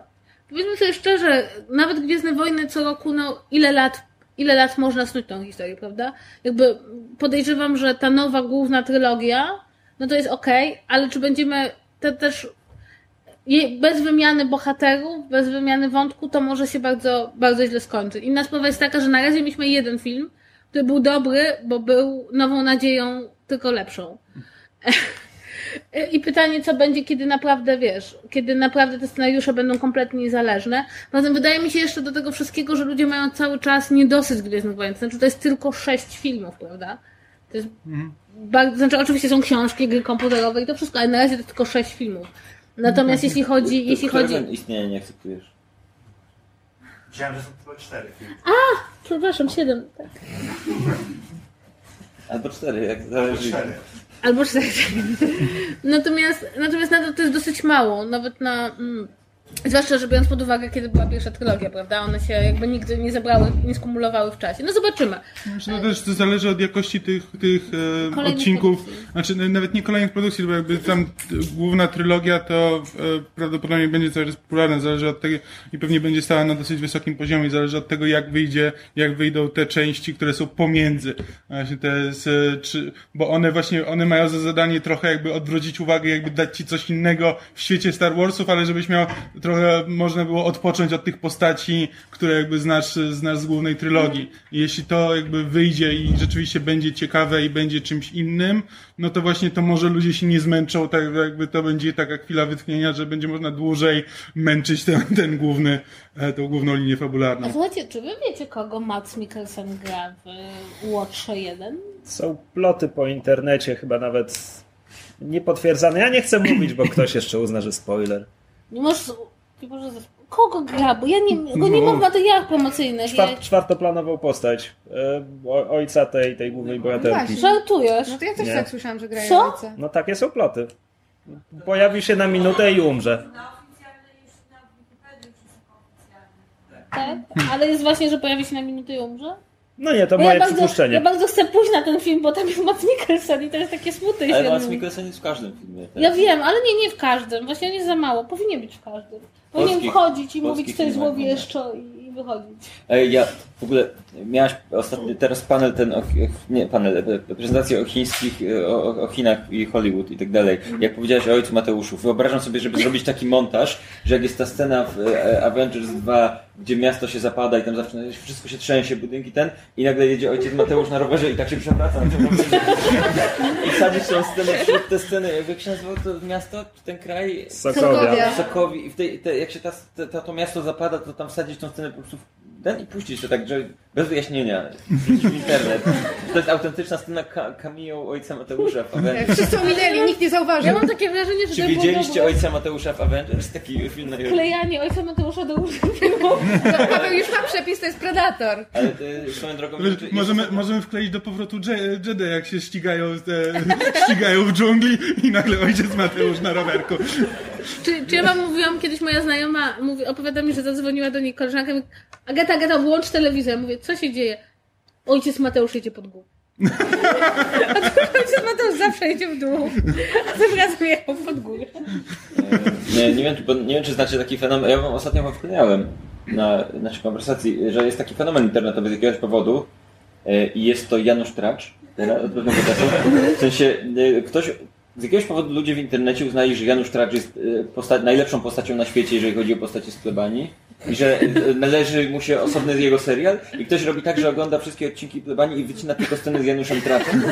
powiedzmy sobie szczerze, nawet Gwiezdne Wojny co roku, no ile lat, ile lat można snuć tą historię, prawda? Jakby podejrzewam, że ta nowa główna trylogia, no to jest okej, ale czy będziemy te, też bez wymiany bohaterów, bez wymiany wątku, to może się bardzo, bardzo źle skończyć. Inna sprawa jest taka, że na razie mieliśmy jeden film, który był dobry, bo był nową nadzieją, tylko lepszą. I pytanie, co będzie, kiedy naprawdę, wiesz, kiedy naprawdę te scenariusze będą kompletnie niezależne. Poza tym wydaje mi się jeszcze do tego wszystkiego, że ludzie mają cały czas niedosyt Gwiezdnych Wojen. To znaczy, to jest tylko sześć filmów, prawda? To jest bardzo, znaczy, oczywiście są książki, gry komputerowe i to wszystko, ale na razie to tylko sześć filmów. Natomiast jeśli chodzi, jeśli chodzi... Istnienia nie akceptujesz? Myślałem, że są tylko cztery filmy. Przepraszam, siedem. Tak. Albo cztery, jak zależy. Cztery. Albo cztery. natomiast, natomiast nadal to jest dosyć mało, nawet na. Mm, zwłaszcza, że biorąc pod uwagę, kiedy była pierwsza trylogia, prawda? One się jakby nigdy nie zebrały, nie skumulowały w czasie. No zobaczymy. No też to zależy od jakości tych, tych e, odcinków. produkcji. Znaczy nawet nie kolejnych produkcji, bo jakby tam główna trylogia to e, prawdopodobnie będzie coraz popularna, zależy od tego i pewnie będzie stała na dosyć wysokim poziomie, zależy od tego jak wyjdzie, jak wyjdą te części, które są pomiędzy. Właśnie te z, czy, bo one właśnie, one mają za zadanie trochę jakby odwrócić uwagę, jakby dać ci coś innego w świecie Star Warsów, ale żebyś miał trochę, można było odpocząć od tych postaci, które jakby znasz, znasz z głównej trylogii. I jeśli to jakby wyjdzie i rzeczywiście będzie ciekawe i będzie czymś innym, no to właśnie to może ludzie się nie zmęczą, tak jakby to będzie taka chwila wytchnienia, że będzie można dłużej męczyć ten, ten główny, e, tą główną linię A fabularną. słuchajcie, czy wy wiecie, kogo Mads Mikkelsen gra w Watch 1? Są ploty po internecie, chyba nawet niepotwierdzane. Ja nie chcę mówić, bo ktoś jeszcze uzna, że spoiler. Nie możesz. Nie możesz kogo gra? Bo ja nie, go nie mam w materiałach promocyjnych. Ja, Czwart, czwartoplanową postać e, o- ojca tej, tej głównej bohaterki. właśnie. żartujesz. No to ja też Nie. tak słyszałam, że grają Co? ojca. No takie są ploty. Pojawi się na minutę i umrze. Tak? Ale jest właśnie, że pojawi się na minutę i umrze? No nie, to Bo moje ja, bardzo, przypuszczenie. ja bardzo chcę pójść na ten film, bo tam jest Mads Mikkelsen i to jest takie smutne. Ale on- Mikkelsen jest w każdym filmie. tak? Ja wiem, ale nie, nie w każdym. Właśnie on jest za mało. Powinien być w każdym. Powinien Polskich- wchodzić i mówić coś filmach złowieszczo i, i wychodzić. Ej, ja w ogóle miałaś ostatni, teraz panel ten, o, nie panel, e, prezentację o chińskich, e, o, o- Chinach i Hollywood i tak dalej. Jak powiedziałaś o ojcu Mateuszu, wyobrażam sobie, żeby zrobić taki montaż, że jak jest ta scena w e, Avengers 2, gdzie miasto się zapada i tam zawsze wszystko się trzęsie, budynki ten i nagle jedzie ojciec Mateusz na rowerze i tak się przewraca. I wsadzić tą scenę wśród te sceny, jakby jak się nazywało to miasto, czy ten kraj? Sokowia. Sokowi i w tej, te, jak się ta, ta, to miasto zapada, to tam wsadzić tą scenę po prostu ten i puścić to tak, że bez wyjaśnienia, w internet. To jest autentyczna scena ka cameo ojca Mateusza w Avengers. Wszyscy ominęli, nikt nie Ja zauważył. mam takie wrażenie, że Czy widzieliście ojca Mateusza w Avengers? Taki film na YouTube. klejanie ojca Mateusza do łóżka filmu. No, Paweł już ma przepis, to jest Predator. Ale y, swoją drogą... Czy- Możemy, jest- możemy wkleić do powrotu Je- Jedi, jak się ścigają, te, ścigają w dżungli i nagle ojciec Mateusz na rowerku. Czy, czy ja wam mówiłam kiedyś, moja znajoma mówi, opowiada mi, że zadzwoniła do niej koleżanka i mówi, Agata, Agata, włącz telewizor. Ja mówię, co się dzieje? Ojciec Mateusz jedzie pod górę. A to ojciec Mateusz zawsze jedzie w dół. A tym razem jechał pod górę. Nie, nie, wiem, czy- bo nie wiem, czy znacie taki fenomen. Ja wam ostatnio wam wklejałem na naszej konwersacji, że jest taki fenomen internetowy z jakiegoś powodu e, i jest to Janusz Tracz teraz, od pewnego czasu. W sensie e, ktoś, z jakiegoś powodu ludzie w internecie uznali, że Janusz Tracz jest e, najlepszą postacią na świecie, jeżeli chodzi o postacie z plebanii. I że e, należy mu się osobny jego serial i ktoś robi tak, że ogląda wszystkie odcinki plebanii i wycina tylko sceny z Januszem Traczem.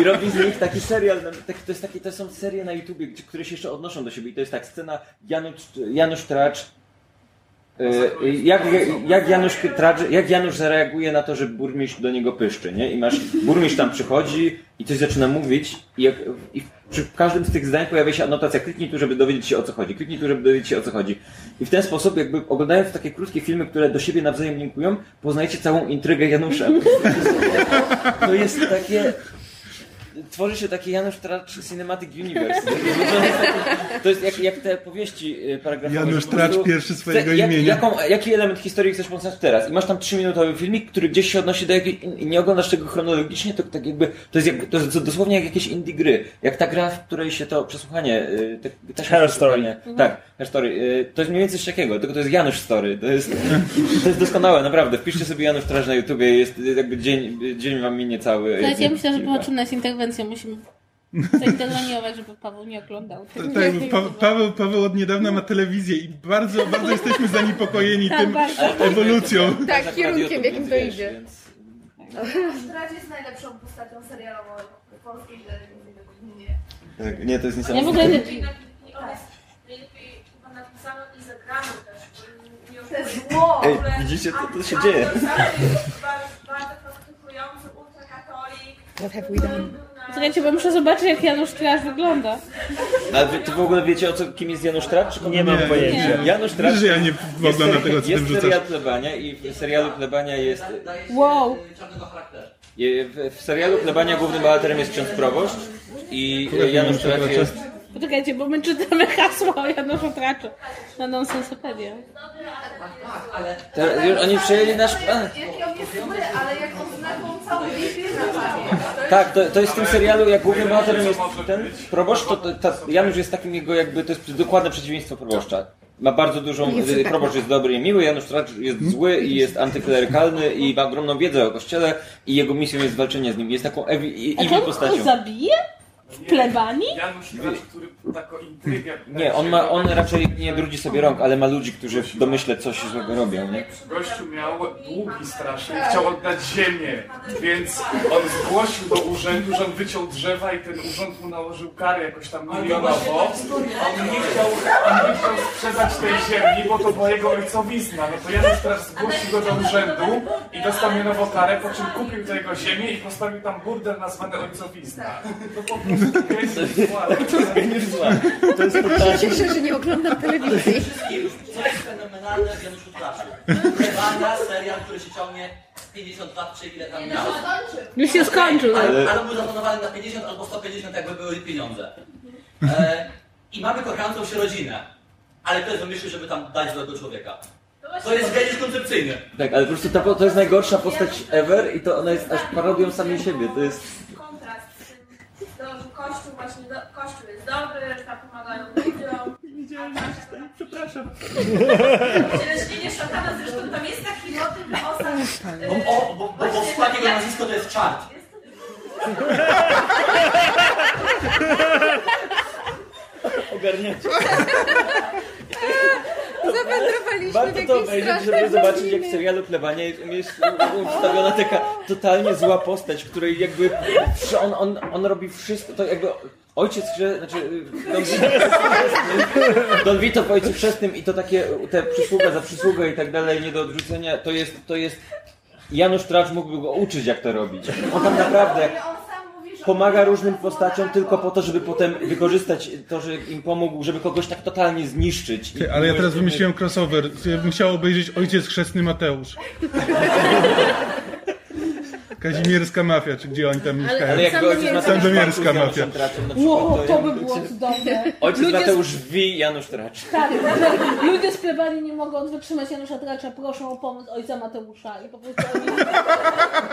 I robi z nich taki serial, to, jest taki, to są serie na YouTubie, które się jeszcze odnoszą do siebie. I to jest tak, scena Janusz, Janusz Tracz. E, Jak, jak, Janusz jak Janusz zareaguje na to, że burmistrz do niego pyszczy, nie? I masz, burmistrz tam przychodzi i coś zaczyna mówić i, jak, i przy każdym z tych zdań pojawia się anotacja, kliknij tu, żeby dowiedzieć się o co chodzi, kliknij tu, żeby dowiedzieć się o co chodzi. I w ten sposób, jakby oglądając takie krótkie filmy, które do siebie nawzajem linkują, poznajecie całą intrygę Janusza. To jest takie tworzy się taki Janusz Tracz Cinematic Universe. To jest, taki, to jest jak, jak te powieści y, paragrafowe. Janusz Tracz pierwszy swojego jak, imienia. Jaką, jaki element historii chcesz pokazać teraz? I masz tam trzyminutowy filmik, który gdzieś się odnosi do jakiejś... i Nie oglądasz tego chronologicznie, to tak jakby... To jest, jak, to jest dosłownie jak jakieś indie gry. Jak ta gra, w której się to przesłuchanie... y, Te, te Her Story. przesłuchanie- Tak, Her Story. y, To jest mniej więcej coś takiego, tylko to jest Janusz Story. To jest, to jest doskonałe, naprawdę. Wpiszcie sobie Janusz Tracz na YouTubie, jest jakby dzień, dzień wam minie cały. Słuchajcie, ja myślę, że Kilka. popatrzymy na interwencję. Musimy zainterweniować, żeby Paweł nie oglądał. Tak, pa Paweł, Paweł od niedawna ma telewizję i bardzo, bardzo jesteśmy zaniepokojeni Tak, tym bardzo. ewolucją. Tak, Akurat kierunkiem, w jakim to idzie. więc- Strać jest najlepszą postacią serialową w polskiej telewizji. Tak, Nie, to jest Ja w niesamowite. ogóle... I on jest najlepiej chyba napisany i zagrany też. bo To jest zło. Ej, widzicie, to, to się dzieje. sam jest bardzo, bardzo praktykujący ultrakatolik. What have we done? Słuchajcie, bo muszę zobaczyć, jak Janusz Tracz wygląda. A wy, ty w ogóle wiecie, o co, kim jest Janusz Tracz? czy Nie mam Nie. pojęcia. Janusz Tracz Wiesz, że ja nie jest, oglądam tego, co tym jest rzucasz. serial Plebania i w serialu Plebania jest... Wow. W, w serialu Plebania głównym bohaterem jest ksiądz proboszcz i Janusz Tracz jest... Poczekajcie, bo my czytamy hasło o Januszu Traczu na Nonsensopedię. Te, już oni przejęli nasz plan. Jaki on jest zły, ale jak on zna tą całą. To Tak, to, to jest w tym serialu, jak głównym bohaterem jest ten proboszcz, to, to ta, Janusz jest takim jego jakby, to jest dokładne przeciwieństwo proboszcza. Ma bardzo dużą, y, proboszcz jest dobry i miły, Janusz Tracz jest zły i jest antyklerykalny i ma ogromną wiedzę o kościele i jego misją jest walczenie z nim. Jest taką ewi, A ewi to on postacią. go zabije? W plebanii? Janusz Tracz, który taką intrygę... Nie, on ma, on raczej nie brudzi sobie rąk, ale ma ludzi, którzy w domyśle coś złego robią, nie? Gościu miał długi strasznie, chciał oddać ziemię, więc on zgłosił do urzędu, że on wyciął drzewa i ten urząd mu nałożył karę jakoś tam milionowo. On nie chciał, on nie chciał sprzedać tej ziemi, bo to była jego ojcowizna. No to Janusz teraz zgłosił go do urzędu i dostał mianowo karę, po czym kupił tę jego ziemię i postawił tam burdel nazwany ojcowizna. To po prostu To jest totalnie... Cieszę, że nie oglądam telewizji. Co jest fenomenalne w Januszu Traszu. Plebania, serial, który się ciągnie 50 lat, czy ile tam miał. Już się skończył. Ale, ale był zaplanowany na 50 albo 150, jakby były pieniądze. E, I mamy kochającą się rodzinę. Ale ktoś wymyślił, żeby tam dać złego człowieka. To jest geniusz koncepcyjny. Tak, ale po prostu ta, to jest najgorsza postać ever i to ona jest aż parodią samej siebie. To jest... kontrast z tym, to, że Kościół właśnie, do, Kościół jest dobry, tam pomagają ludziom. Widziałem, że Przepraszam. Cieleśnienie szatana, zresztą tam jest taki motyw, że osad... Bo, o, bo, bo, bo w składzie jego nazwisko to jest czart. Ogarniacie. Zawędrowaliśmy Warto to obejrzeć, żeby zobaczyć, jak w serialu Plebania jest, ustawiona taka totalnie zła postać, której jakby on, on, on robi wszystko, to jakby ojciec, że, znaczy Don Vito, Don Vito w Ojcu Chrzestnym i to takie, te przysługa za przysługę i tak dalej, nie do odrzucenia, to jest, to jest Janusz Tracz mógłby go uczyć, jak to robić. On tam naprawdę Ale on sam mówi, że pomaga różnym postaciom tylko po to, żeby potem wykorzystać to, że im pomógł, żeby kogoś tak totalnie zniszczyć. Ty, ale ja teraz wymyśliłem crossover. Ja bym chciał obejrzeć Ojciec Chrzestny Mateusz. Kazimierska mafia, czy gdzie oni tam mieszkają. Ale jakby ojciec Sandomierska Mateusz Sandomierska z mafia. Januszem Traczem na przykład, Wow, to by było cudowne. Ojciec Ludzie z- Mateusz wi Janusz Tracz. Tak, ludzie z plebanii nie mogą wytrzymać Janusza Tracza, proszą o pomoc ojca Mateusza i po prostu oni...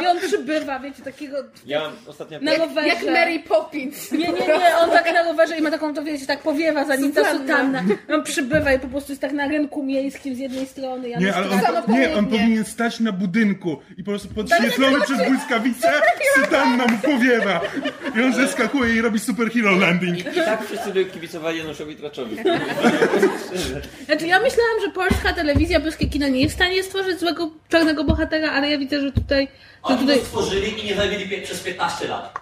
I on przybywa, wiecie, takiego Ja mam ostatnio... na rowerze. Jak Mary Poppins. Nie, nie, nie, on tak na rowerze i ma taką, to wiecie, tak powiewa za nim ta Sutanna. On przybywa i po prostu jest tak na rynku miejskim z jednej strony. Janusz Nie, ale on, nie, on powinien stać na budynku i po prostu podświetlony przez błyskawicę sutanna mu powiewa. I on zeskakuje i robi superhero landing. I tak wszyscy by kibicowali Januszowi Traczowi. Znaczy ja myślałam, że polska telewizja, polskie kino nie jest w stanie stworzyć złego czarnego bohatera, ale ja widzę, że tutaj, że Oni tutaj stworzyli i nie zabili przez 15 lat.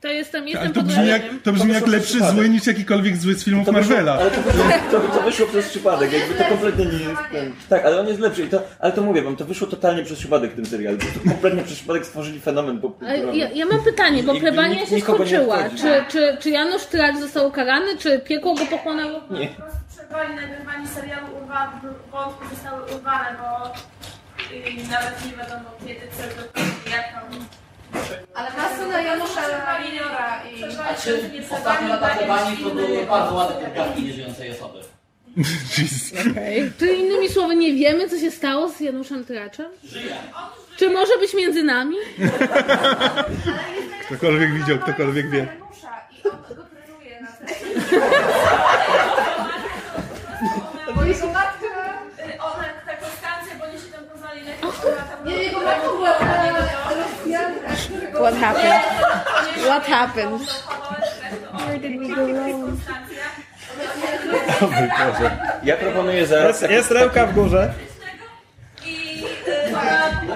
To jestem, Ale jestem to pod brzmi jak, to brzmi To jak lepszy zły niż jakikolwiek zły z filmów To wyszło, Marvela. ale to, wyszło, to, to wyszło przez przypadek, jakby to kompletnie nie jest ten... Tak, ale on jest lepszy i to, ale to mówię wam, to wyszło totalnie przez przypadek w tym serialu. To kompletnie przez przypadek stworzyli fenomen Ale popkulturowy. ja, ja mam pytanie, bo plebania się skończyła. Czy, czy, czy Janusz Tracz został ukarany, czy piekło go pochłonęło? Nie. Po prostu przerwali nagrywanie serialu, urwa, wątki zostały urwane, bo y, nawet nie wiadomo kiedy, co jak tam Ale ma syna Janusza Juniora i... A czy ostatnie lata plebanii to były bardzo ładne poprawki nieżyjącej osoby. Okay. Czy innymi słowy nie wiemy, co się stało z Januszem Traczem? Żyje. Czy może być między nami? Ktokolwiek widział, ktokolwiek wie. I on go trenuje na Bo jego matka, ona tak Konstancję, bo oni się tam poznali na Nie, jego matka była What happened? What happened? Where did we go wrong? Ja proponuję zaraz... Jest, jest ręka w górze. I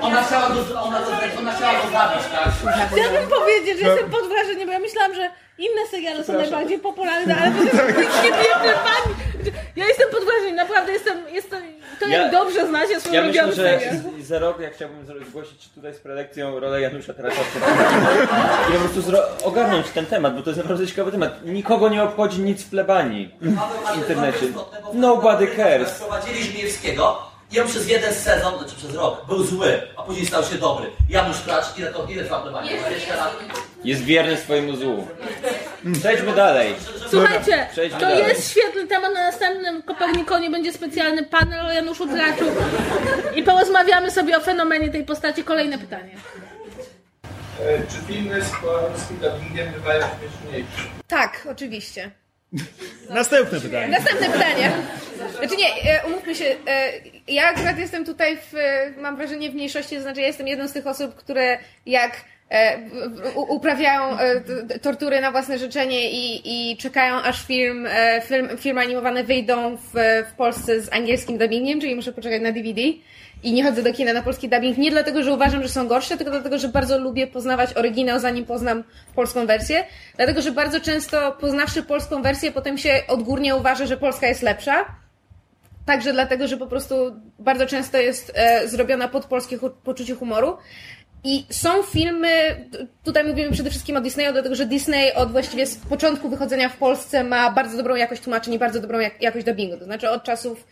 Ona chciała go, ona, ona chciała go zabić, tak? Chciałabym powiedzieć, że jestem pod wrażeniem, bo ja myślałam, że inne seriale są najbardziej popularne, ale to jest świetnie pani. Ja jestem pod wrażeniem, naprawdę jestem, jestem to jak Ja- dobrze znacie swój Ja myślę, ulubiony że serial. z- za rok ja chciałbym zgłosić tutaj z prelekcją rolę Janusza Tracza i po prostu ogarnąć ten temat, bo to jest naprawdę ciekawy temat. Nikogo nie obchodzi nic w plebanii w internecie. Nobody cares. Prowadzili Żmijewskiego i on przez jeden sezon, znaczy przez rok, był zły, a później stał się dobry. Janusz Tracz, ile to, ile trwa plebania? 20 lat. Jest wierny swojemu złu. Przejdźmy dalej. Słuchajcie, Przejdźmy to dalej. jest świetny temat. Na następnym Kopernikonie będzie specjalny panel o Januszu Traczu i porozmawiamy sobie o fenomenie tej postaci. Kolejne pytanie. E, Czy filmy z polskim dubbingiem bywają śmieszniejsze? Tak, oczywiście. Następne pytanie. Następne pytanie. Znaczy nie, e, umówmy się, e, ja akurat jestem tutaj w, e, mam wrażenie w mniejszości, to znaczy ja jestem jedną z tych osób, które jak uprawiają e, t- t- tortury na własne życzenie i, i czekają aż film, e, film, filmy animowane wyjdą w, w Polsce z angielskim dubbingiem, czyli muszę poczekać na DVD. I nie chodzę do kina na polski dubbing nie dlatego, że uważam, że są gorsze, tylko dlatego, że bardzo lubię poznawać oryginał, zanim poznam polską wersję. Dlatego, że bardzo często poznawszy polską wersję, potem się odgórnie uważa, że polska jest lepsza. Także dlatego, że po prostu bardzo często jest e, zrobiona pod polskie poczucie humoru. I są filmy, tutaj mówimy przede wszystkim o Disneyu, dlatego że Disney od właściwie z początku wychodzenia w Polsce ma bardzo dobrą jakość tłumaczeń i bardzo dobrą jak- jakość dubbingu. To znaczy od czasów,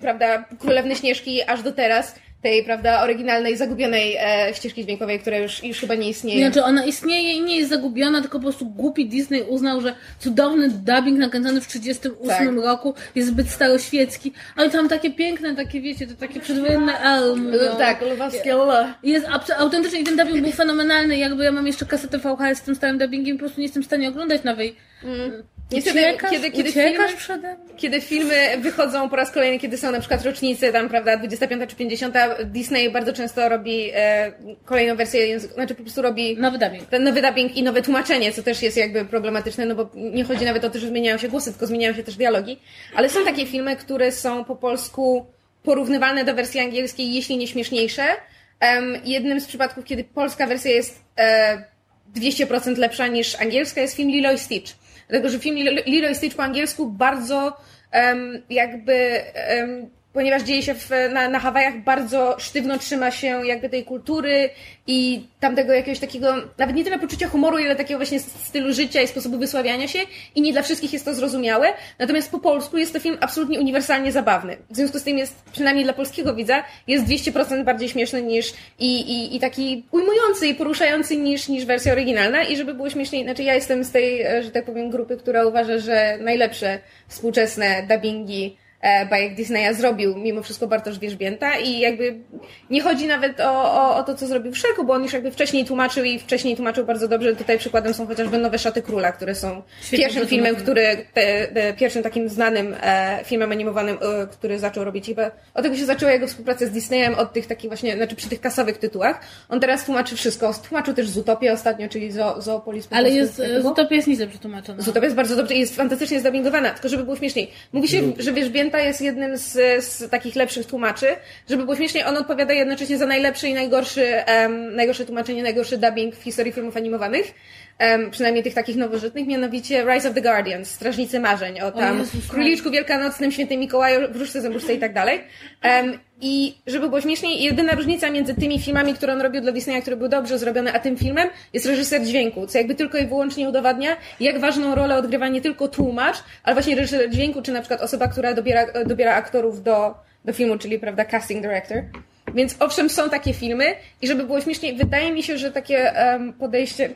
prawda, Królewny Śnieżki aż do teraz, tej, prawda, oryginalnej, zagubionej e, ścieżki dźwiękowej, która już, już chyba nie istnieje. Znaczy ona istnieje i nie jest zagubiona, tylko po prostu głupi Disney uznał, że cudowny dubbing nakręcony w 1938 Tak. roku jest zbyt staroświecki. Ale tam takie piękne, takie wiecie, to takie przedwojenne elm. L- tak, lwowskie L. Jest autentycznie i ten dubbing był fenomenalny. Jakby ja mam jeszcze kasetę VHS z tym starym dubbingiem, po prostu nie jestem w stanie oglądać nowej. Niestety, Uciekasz, kiedy, kiedy, uciekasz filmy, przede mną? kiedy filmy wychodzą po raz kolejny, kiedy są na przykład rocznice, tam, prawda, 25 czy 50, Disney bardzo często robi e, kolejną wersję znaczy po prostu robi Nowy dubbing. ten nowy dubbing i nowe tłumaczenie, co też jest jakby problematyczne, no bo nie chodzi nawet o to, że zmieniają się głosy, tylko zmieniają się też dialogi. Ale są takie filmy, które są po polsku porównywalne do wersji angielskiej, jeśli nie śmieszniejsze. Em, jednym z przypadków, kiedy polska wersja jest e, 200% lepsza niż angielska, jest film Lilo i Stitch. Dlatego, że film Lilo- i Stitch po angielsku bardzo em, jakby, em, ponieważ dzieje się w, na, na Hawajach, bardzo sztywno trzyma się jakby tej kultury i tamtego jakiegoś takiego, nawet nie tyle poczucia humoru, ile takiego właśnie stylu życia i sposobu wysławiania się i nie dla wszystkich jest to zrozumiałe. Natomiast po polsku jest to film absolutnie uniwersalnie zabawny. W związku z tym jest, przynajmniej dla polskiego widza, jest 200% bardziej śmieszny niż i, i, i taki ujmujący i poruszający niż, niż wersja oryginalna. I żeby było śmieszniej, znaczy ja jestem z tej, e, że tak powiem, grupy, która uważa, że najlepsze współczesne dubbingi bajek Disneya zrobił mimo wszystko Bartosz Wierzbięta i jakby nie chodzi nawet o, o, o to, co zrobił w Shrek, bo on już jakby wcześniej tłumaczył i wcześniej tłumaczył bardzo dobrze. Tutaj przykładem są chociażby Nowe Szaty Króla, które są Świetnie pierwszym filmem, który, te, te, pierwszym takim znanym e, filmem animowanym, e, który zaczął robić chyba, od tego się zaczęła jego współpraca z Disneyem, od tych takich właśnie, znaczy przy tych kasowych tytułach. On teraz tłumaczy wszystko. Tłumaczył też Zootopię ostatnio, czyli Zo, Zoopolis. po Ale jest? Zootopia jest nieźle przetłumaczona. Zootopia jest bardzo dobrze i jest fantastycznie zdubbingowana, tylko żeby było śmieszniej. Mówi się, że Wierzbięta jest jednym z, z takich lepszych tłumaczy. Żeby było śmieszniej, on odpowiada jednocześnie za najlepszy i najgorszy, em, najgorsze tłumaczenie, najgorszy dubbing w historii filmów animowanych. Em, przynajmniej tych takich nowożytnych, mianowicie Rise of the Guardians, Strażnicy Marzeń, o tam Jezus Króliczku Wielkanocnym, Świętym Mikołaju, Wróżce Zębuszce i tak dalej. Em, I żeby było śmieszniej, jedyna różnica między tymi filmami, które on robił dla Disneya, które były dobrze zrobione, a tym filmem, jest reżyser dźwięku, co jakby tylko i wyłącznie udowadnia, jak ważną rolę odgrywa nie tylko tłumacz, ale właśnie reżyser dźwięku, czy na przykład osoba, która dobiera, dobiera aktorów do, do filmu, czyli, prawda, casting director. Więc owszem, są takie filmy i żeby było śmieszniej, wydaje mi się, że takie um, podejście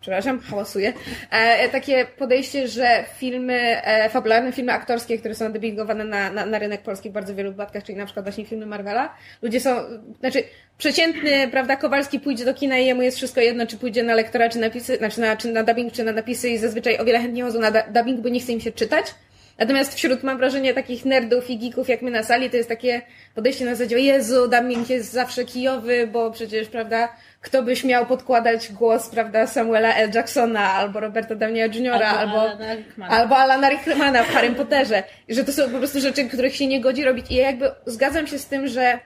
przepraszam, hałasuję, e, takie podejście, że filmy, e, fabularne filmy aktorskie, które są dubbingowane na, na, na rynek polski w bardzo wielu wypadkach, czyli na przykład właśnie filmy Marvela, ludzie są, znaczy przeciętny, prawda, Kowalski pójdzie do kina i jemu jest wszystko jedno, czy pójdzie na lektora, czy napisy, znaczy na, czy na dubbing, czy na napisy i zazwyczaj o wiele chętniej chodzą na dubbing, bo nie chce im się czytać. Natomiast wśród, mam wrażenie, takich nerdów i geeków jak my na sali, to jest takie podejście na zasadzie, Jezu, dubbing jest zawsze kijowy, bo przecież, prawda, kto byś miał podkładać głos, prawda, Samuela L. Jacksona, albo Roberta Downeya Jr., albo, albo, Alana Rickmana. albo Alana Rickmana w Harry Potterze. I że to są po prostu rzeczy, których się nie godzi robić. I ja jakby zgadzam się z tym, że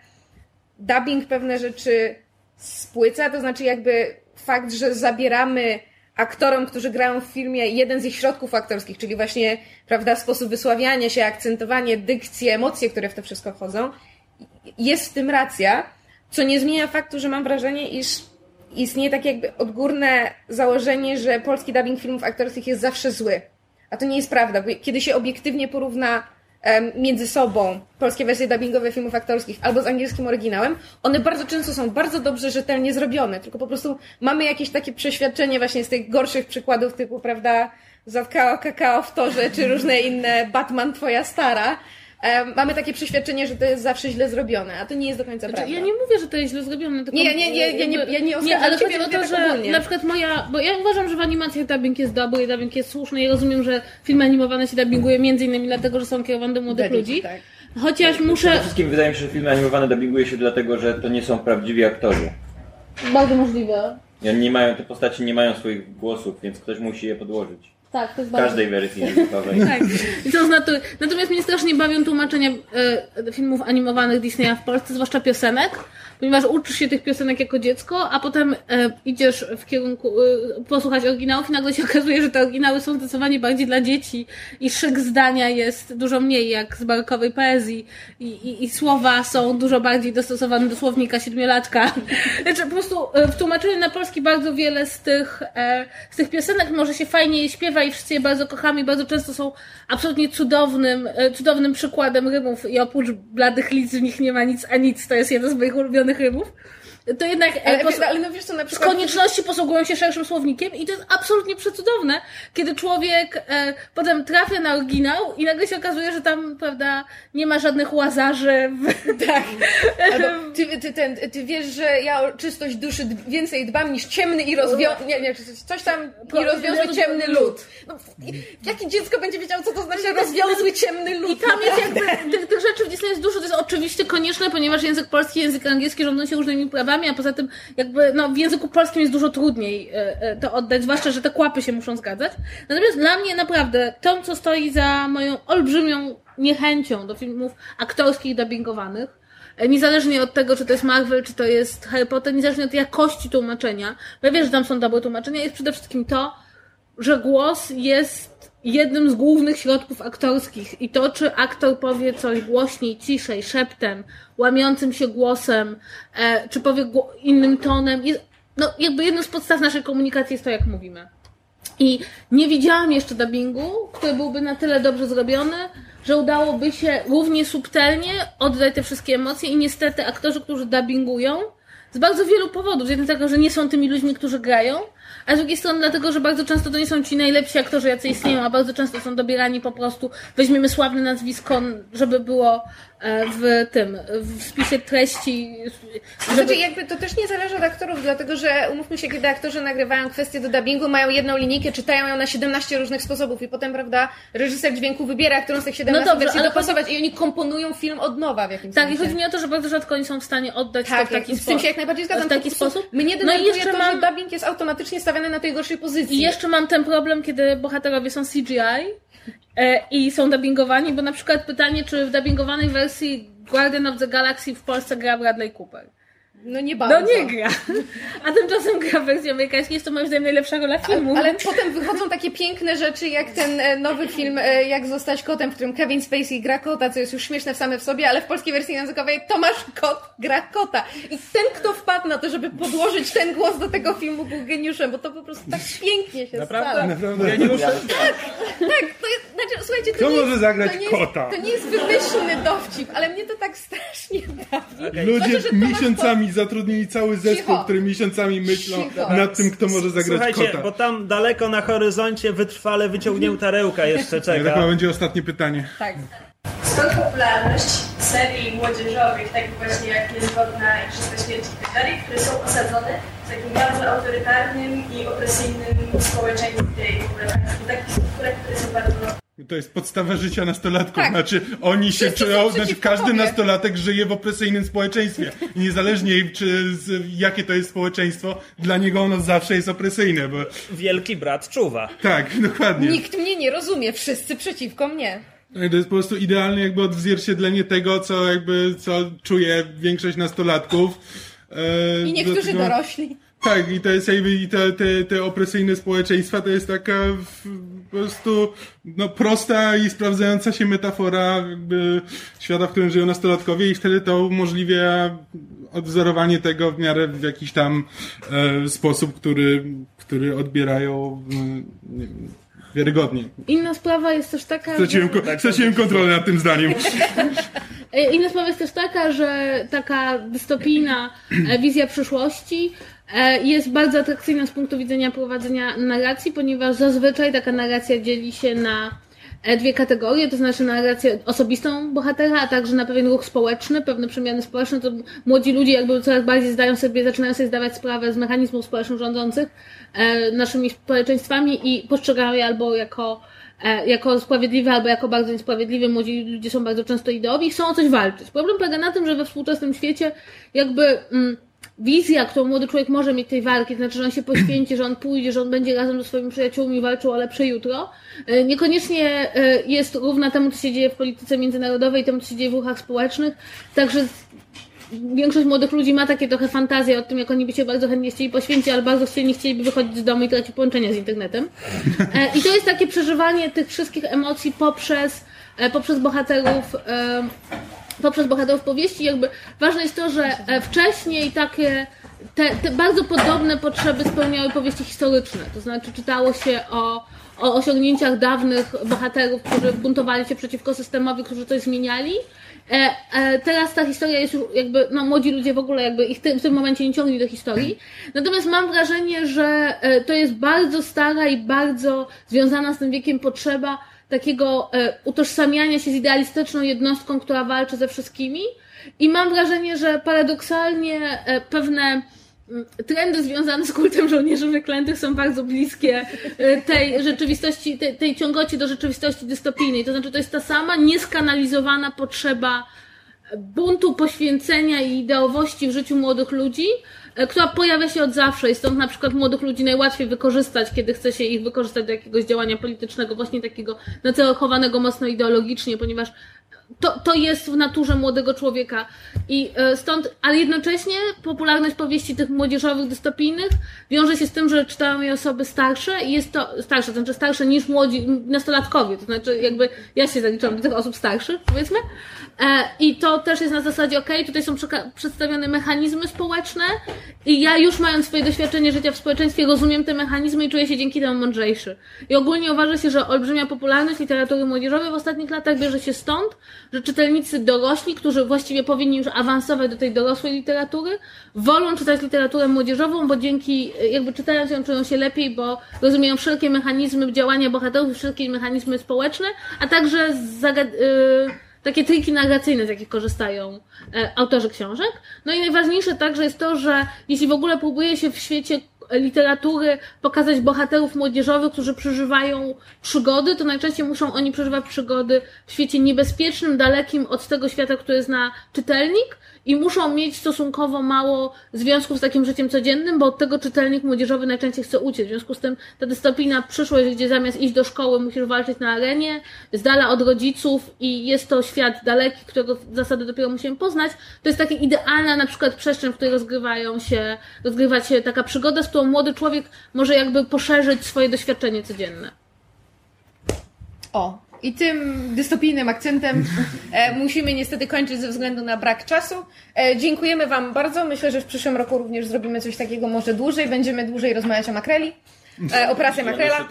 dubbing pewne rzeczy spłyca, to znaczy jakby fakt, że zabieramy aktorom, którzy grają w filmie jeden z ich środków aktorskich, czyli właśnie, prawda, sposób wysławiania się, akcentowanie, dykcje, emocje, które w to wszystko wchodzą. Jest w tym racja, co nie zmienia faktu, że mam wrażenie, iż istnieje takie jakby odgórne założenie, że polski dubbing filmów aktorskich jest zawsze zły. A to nie jest prawda, bo kiedy się obiektywnie porówna między sobą polskie wersje dubbingowe filmów aktorskich albo z angielskim oryginałem, one bardzo często są bardzo dobrze, rzetelnie zrobione, tylko po prostu mamy jakieś takie przeświadczenie właśnie z tych gorszych przykładów typu, prawda, Zatkao kakao w torze, czy różne inne Batman twoja stara, mamy takie przeświadczenie, że to jest zawsze źle zrobione, a to nie jest do końca znaczy, prawda. Ja nie mówię, że to jest źle zrobione, tylko... Nie, nie, nie, ja nie, ja nie, nie ale chodzi o to, że ogólnie. na przykład moja... Bo ja uważam, że w animacjach dubbing jest dobry, dubbing jest słuszny i rozumiem, że filmy animowane się dubbinguje między innymi dlatego, że są kierowane do młodych ludzi. Tak. Chociaż muszę... Przede wszystkim wydaje mi się, że filmy animowane dubbinguje się dlatego, że to nie są prawdziwi aktorzy. Bardzo możliwe. Nie mają, te postaci nie mają swoich głosów, więc ktoś musi je podłożyć. Tak, to jest W każdej wersji językowej. tak. To znaczy, natomiast mnie strasznie bawią tłumaczenia e, filmów animowanych Disneya w Polsce, zwłaszcza piosenek, ponieważ uczysz się tych piosenek jako dziecko, a potem e, idziesz w kierunku e, posłuchać oryginałów i nagle się okazuje, że te oryginały są zdecydowanie bardziej dla dzieci i szyk zdania jest dużo mniej jak z barkowej poezji i, i, i słowa są dużo bardziej dostosowane do słownika siedmiolatka. Znaczy po prostu e, w tłumaczeniu na polski bardzo wiele z tych, e, z tych piosenek może się fajnie je śpiewa i wszyscy je bardzo kochamy i bardzo często są absolutnie cudownym, e, cudownym przykładem rymów i oprócz bladych lic w nich nie ma nic a nic, to jest jeden z moich ulubionych rymów to jednak ale, pos... ale no wiesz co, na przykład... z konieczności posługują się szerszym słownikiem i to jest absolutnie przecudowne, kiedy człowiek e, potem trafia na oryginał i nagle się okazuje, że tam, prawda, nie ma żadnych łazarzy. W... Tak. Albo ty, ty, ten, ty wiesz, że ja o czystość duszy więcej dbam niż ciemny i rozwiązły, nie, nie, coś tam i rozwiązły ciemny lód. No, jakie dziecko będzie wiedziało, co to znaczy rozwiązły ciemny lód? I tam jest jakby, tych, tych rzeczy w Disney jest dużo, to jest oczywiście konieczne, ponieważ język polski i język angielski rządzą się różnymi prawami a poza tym jakby no, w języku polskim jest dużo trudniej e, e, to oddać, zwłaszcza, że te kłapy się muszą zgadzać. Natomiast dla mnie naprawdę to, co stoi za moją olbrzymią niechęcią do filmów aktorskich dubbingowanych, e, niezależnie od tego, czy to jest Marvel, czy to jest Harry Potter, niezależnie od jakości tłumaczenia, bo ja wiem, że tam są dobre tłumaczenia, jest przede wszystkim to, że głos jest jednym z głównych środków aktorskich i to, czy aktor powie coś głośniej, ciszej, szeptem, łamiącym się głosem, e, czy powie innym tonem, jest, no jakby jedną z podstaw naszej komunikacji jest to, jak mówimy. I nie widziałam jeszcze dubbingu, który byłby na tyle dobrze zrobiony, że udałoby się równie subtelnie oddać te wszystkie emocje i niestety aktorzy, którzy dubbingują, z bardzo wielu powodów. Z jednego tego, że nie są tymi ludźmi, którzy grają, a z drugiej strony dlatego, że bardzo często to nie są ci najlepsi aktorzy, jacy istnieją, a bardzo często są dobierani po prostu, weźmiemy sławne nazwisko, żeby było e, w tym, w spisie treści. Żeby... Znaczy jakby to też nie zależy od aktorów, dlatego że umówmy się, kiedy aktorzy nagrywają kwestie do dubbingu, mają jedną linijkę, czytają ją na 17 różnych sposobów i potem, prawda, reżyser dźwięku wybiera, którą z tych 17 no dobrze, dopasować i oni komponują film od nowa w jakimś Tak, sensie. i chodzi mi o to, że bardzo rzadko oni są w stanie oddać tak, to w taki sposób. Z tym się jak najbardziej zgadzam. W taki sposób. Mnie denerwuje no i jeszcze to, mam... że dubbing jest automatycznie stawiany na tej gorszej pozycji. I jeszcze mam ten problem, kiedy bohaterowie są CGI e, i są dubbingowani, bo na przykład pytanie, czy w dubbingowanej wersji Guardian of the Galaxy w Polsce gra Bradley Cooper. No nie bardzo. No nie gra. A tymczasem gra w wersji amerykańskiej, jest to moim zdaniem najlepsza rola filmu. Ale potem wychodzą takie piękne rzeczy, jak ten e, nowy film e, Jak zostać kotem, w którym Kevin Spacey gra kota, co jest już śmieszne w same w sobie, ale w polskiej wersji językowej Tomasz Kot gra kota. I ten, kto wpadł na to, żeby podłożyć ten głos do tego filmu, był geniuszem, bo to po prostu tak pięknie się Naprawdę? stało. Naprawdę. Geniusz? Tak, tak, to jest, znaczy, słuchajcie, to Kto nie może jest, zagrać to nie jest, kota? To nie jest wymyślny dowcip, ale mnie to tak strasznie bawi. Ludzie Znaczy, miesiącami zatrudnili cały zespół, Cicho. który miesiącami myślą Cicho. nad tym, kto może zagrać Słuchajcie, kota. bo tam daleko na horyzoncie wytrwale wyciągnięta rełka jeszcze Ja tak czeka. będzie ostatnie pytanie. Tak. Skąd popularność serii młodzieżowych, takich właśnie jak Niezgodna, Igrzyska Śmierci i tak dalej, które są osadzone w takim bardzo autorytarnym i opresyjnym społeczeństwie i w ogóle w takich strukturach, które są bardzo To jest podstawa życia nastolatków. Tak. Znaczy, oni się czują, znaczy każdy tobie. nastolatek żyje w opresyjnym społeczeństwie. I niezależnie czy z, jakie to jest społeczeństwo, dla niego ono zawsze jest opresyjne, bo Wielki brat czuwa. tak, dokładnie. Nikt mnie nie rozumie, wszyscy przeciwko mnie. Tak, To jest po prostu idealne jakby odzwierciedlenie tego, co jakby, co czuje większość nastolatków. E, I niektórzy dlatego- dorośli. Tak, i jest jakby, i te, te, te opresyjne społeczeństwa to jest taka po prostu no, prosta i sprawdzająca się metafora jakby świata, w którym żyją nastolatkowie i wtedy to umożliwia odwzorowanie tego w miarę w jakiś tam e, sposób, który, który odbierają mm, nie wiem, wiarygodnie. Inna sprawa jest też taka, Straciłem, że... ko- straciłem kontrolę nad tym zdaniem. E, Inna sprawa jest też taka, że taka dystopijna e, wizja przyszłości e, jest bardzo atrakcyjna z punktu widzenia prowadzenia narracji, ponieważ zazwyczaj taka narracja dzieli się na e, dwie kategorie, to znaczy narrację osobistą bohatera, a także na pewien ruch społeczny, pewne przemiany społeczne, to młodzi ludzie jakby coraz bardziej zdają sobie, zaczynają sobie zdawać sprawę z mechanizmów społecznych rządzących e, naszymi społeczeństwami i postrzegają je albo jako e, jako sprawiedliwe albo jako bardzo niesprawiedliwe. Młodzi ludzie są bardzo często ideowi i chcą o coś walczyć. Problem polega na tym, że we współczesnym świecie jakby mm, wizja, którą młody człowiek może mieć tej walki, znaczy, że on się poświęci, że on pójdzie, że on będzie razem ze swoimi przyjaciółmi walczył o lepsze jutro, e, niekoniecznie e, jest równa temu, co się dzieje w polityce międzynarodowej, temu, co się dzieje w ruchach społecznych. Także większość młodych ludzi ma takie trochę fantazje o tym, jak oni by się bardzo chętnie chcieli poświęcić, ale bardzo chcieli, nie chcieliby wychodzić z domu i tracić połączenia z internetem. E, I to jest takie przeżywanie tych wszystkich emocji poprzez, poprzez bohaterów, poprzez bohaterów powieści. Jakby ważne jest to, że e, wcześniej takie te, te bardzo podobne potrzeby spełniały powieści historyczne. To znaczy czytało się o, o osiągnięciach dawnych bohaterów, którzy buntowali się przeciwko systemowi, którzy coś zmieniali. E, e, teraz ta historia jest już jakby, no młodzi ludzie w ogóle jakby ich w tym momencie nie ciągli do historii. Natomiast mam wrażenie, że e, to jest bardzo stara i bardzo związana z tym wiekiem potrzeba takiego e, utożsamiania się z idealistyczną jednostką, która walczy ze wszystkimi. I mam wrażenie, że paradoksalnie e, pewne mm, trendy związane z kultem żołnierzy wyklętych są bardzo bliskie e, tej rzeczywistości, tej, tej ciągoci do rzeczywistości dystopijnej. To znaczy, to jest ta sama nieskanalizowana potrzeba buntu, poświęcenia i ideowości w życiu młodych ludzi, która pojawia się od zawsze i stąd na przykład młodych ludzi najłatwiej wykorzystać, kiedy chce się ich wykorzystać do jakiegoś działania politycznego, właśnie takiego nacechowanego mocno ideologicznie, ponieważ to, to jest w naturze młodego człowieka. I e, stąd, ale jednocześnie popularność powieści tych młodzieżowych, dystopijnych wiąże się z tym, że czytają je osoby starsze i jest to, starsze, to znaczy starsze niż młodzi, nastolatkowie, to znaczy jakby ja się zaliczam do tych osób starszych, powiedzmy. E, I to też jest na zasadzie, ok, tutaj są przedstawione mechanizmy społeczne i ja już mając swoje doświadczenie życia w społeczeństwie rozumiem te mechanizmy i czuję się dzięki temu mądrzejszy. I ogólnie uważa się, że olbrzymia popularność literatury młodzieżowej w ostatnich latach bierze się stąd, że czytelnicy dorośli, którzy właściwie powinni już awansować do tej dorosłej literatury, wolą czytać literaturę młodzieżową, bo dzięki, jakby czytając ją czują się lepiej, bo rozumieją wszelkie mechanizmy działania bohaterów, wszelkie mechanizmy społeczne, a także zagad- y- takie triki narracyjne, z jakich korzystają e, autorzy książek. No i najważniejsze także jest to, że jeśli w ogóle próbuje się w świecie literatury pokazać bohaterów młodzieżowych, którzy przeżywają przygody, to najczęściej muszą oni przeżywać przygody w świecie niebezpiecznym, dalekim od tego świata, który zna czytelnik i muszą mieć stosunkowo mało związków z takim życiem codziennym, bo od tego czytelnik młodzieżowy najczęściej chce uciec. W związku z tym ta dystopijna przyszłość, gdzie zamiast iść do szkoły musisz walczyć na arenie, z dala od rodziców i jest to świat daleki, którego zasady dopiero musimy poznać, to jest taka idealna na przykład przestrzeń, w której rozgrywają się, rozgrywa się taka przygoda, z którą młody człowiek może jakby poszerzyć swoje doświadczenie codzienne. O, i tym dystopijnym akcentem e, musimy niestety kończyć ze względu na brak czasu. E, dziękujemy Wam bardzo. Myślę, że w przyszłym roku również zrobimy coś takiego może dłużej. Będziemy dłużej rozmawiać o makreli. E, operacja makrela.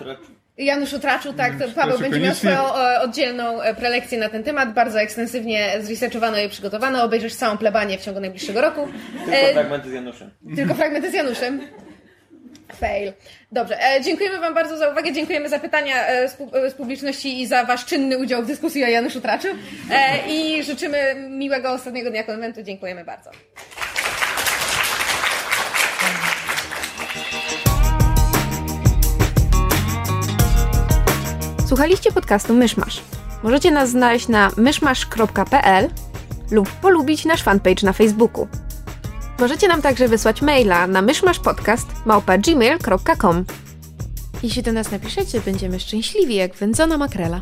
Januszu Traczu, tak, to Paweł będzie miał swoją oddzielną prelekcję na ten temat, bardzo ekstensywnie zresearchowano i przygotowano, obejrzysz całą plebanię w ciągu najbliższego roku. Tylko fragmenty z Januszem. Tylko fragmenty z Januszem. Fail. Dobrze, e, dziękujemy Wam bardzo za uwagę, dziękujemy za pytania e, e, z, publiczności i za Wasz czynny udział w dyskusji o Januszu Traczu e, i życzymy miłego ostatniego dnia konwentu. Dziękujemy bardzo. Słuchaliście podcastu Myszmasz. Możecie nas znaleźć na myszmasz.pl lub polubić nasz fanpage na Facebooku. Możecie nam także wysłać maila na myszmaszpodcast.gmail.com Jeśli do nas napiszecie, będziemy szczęśliwi jak wędzona makrela.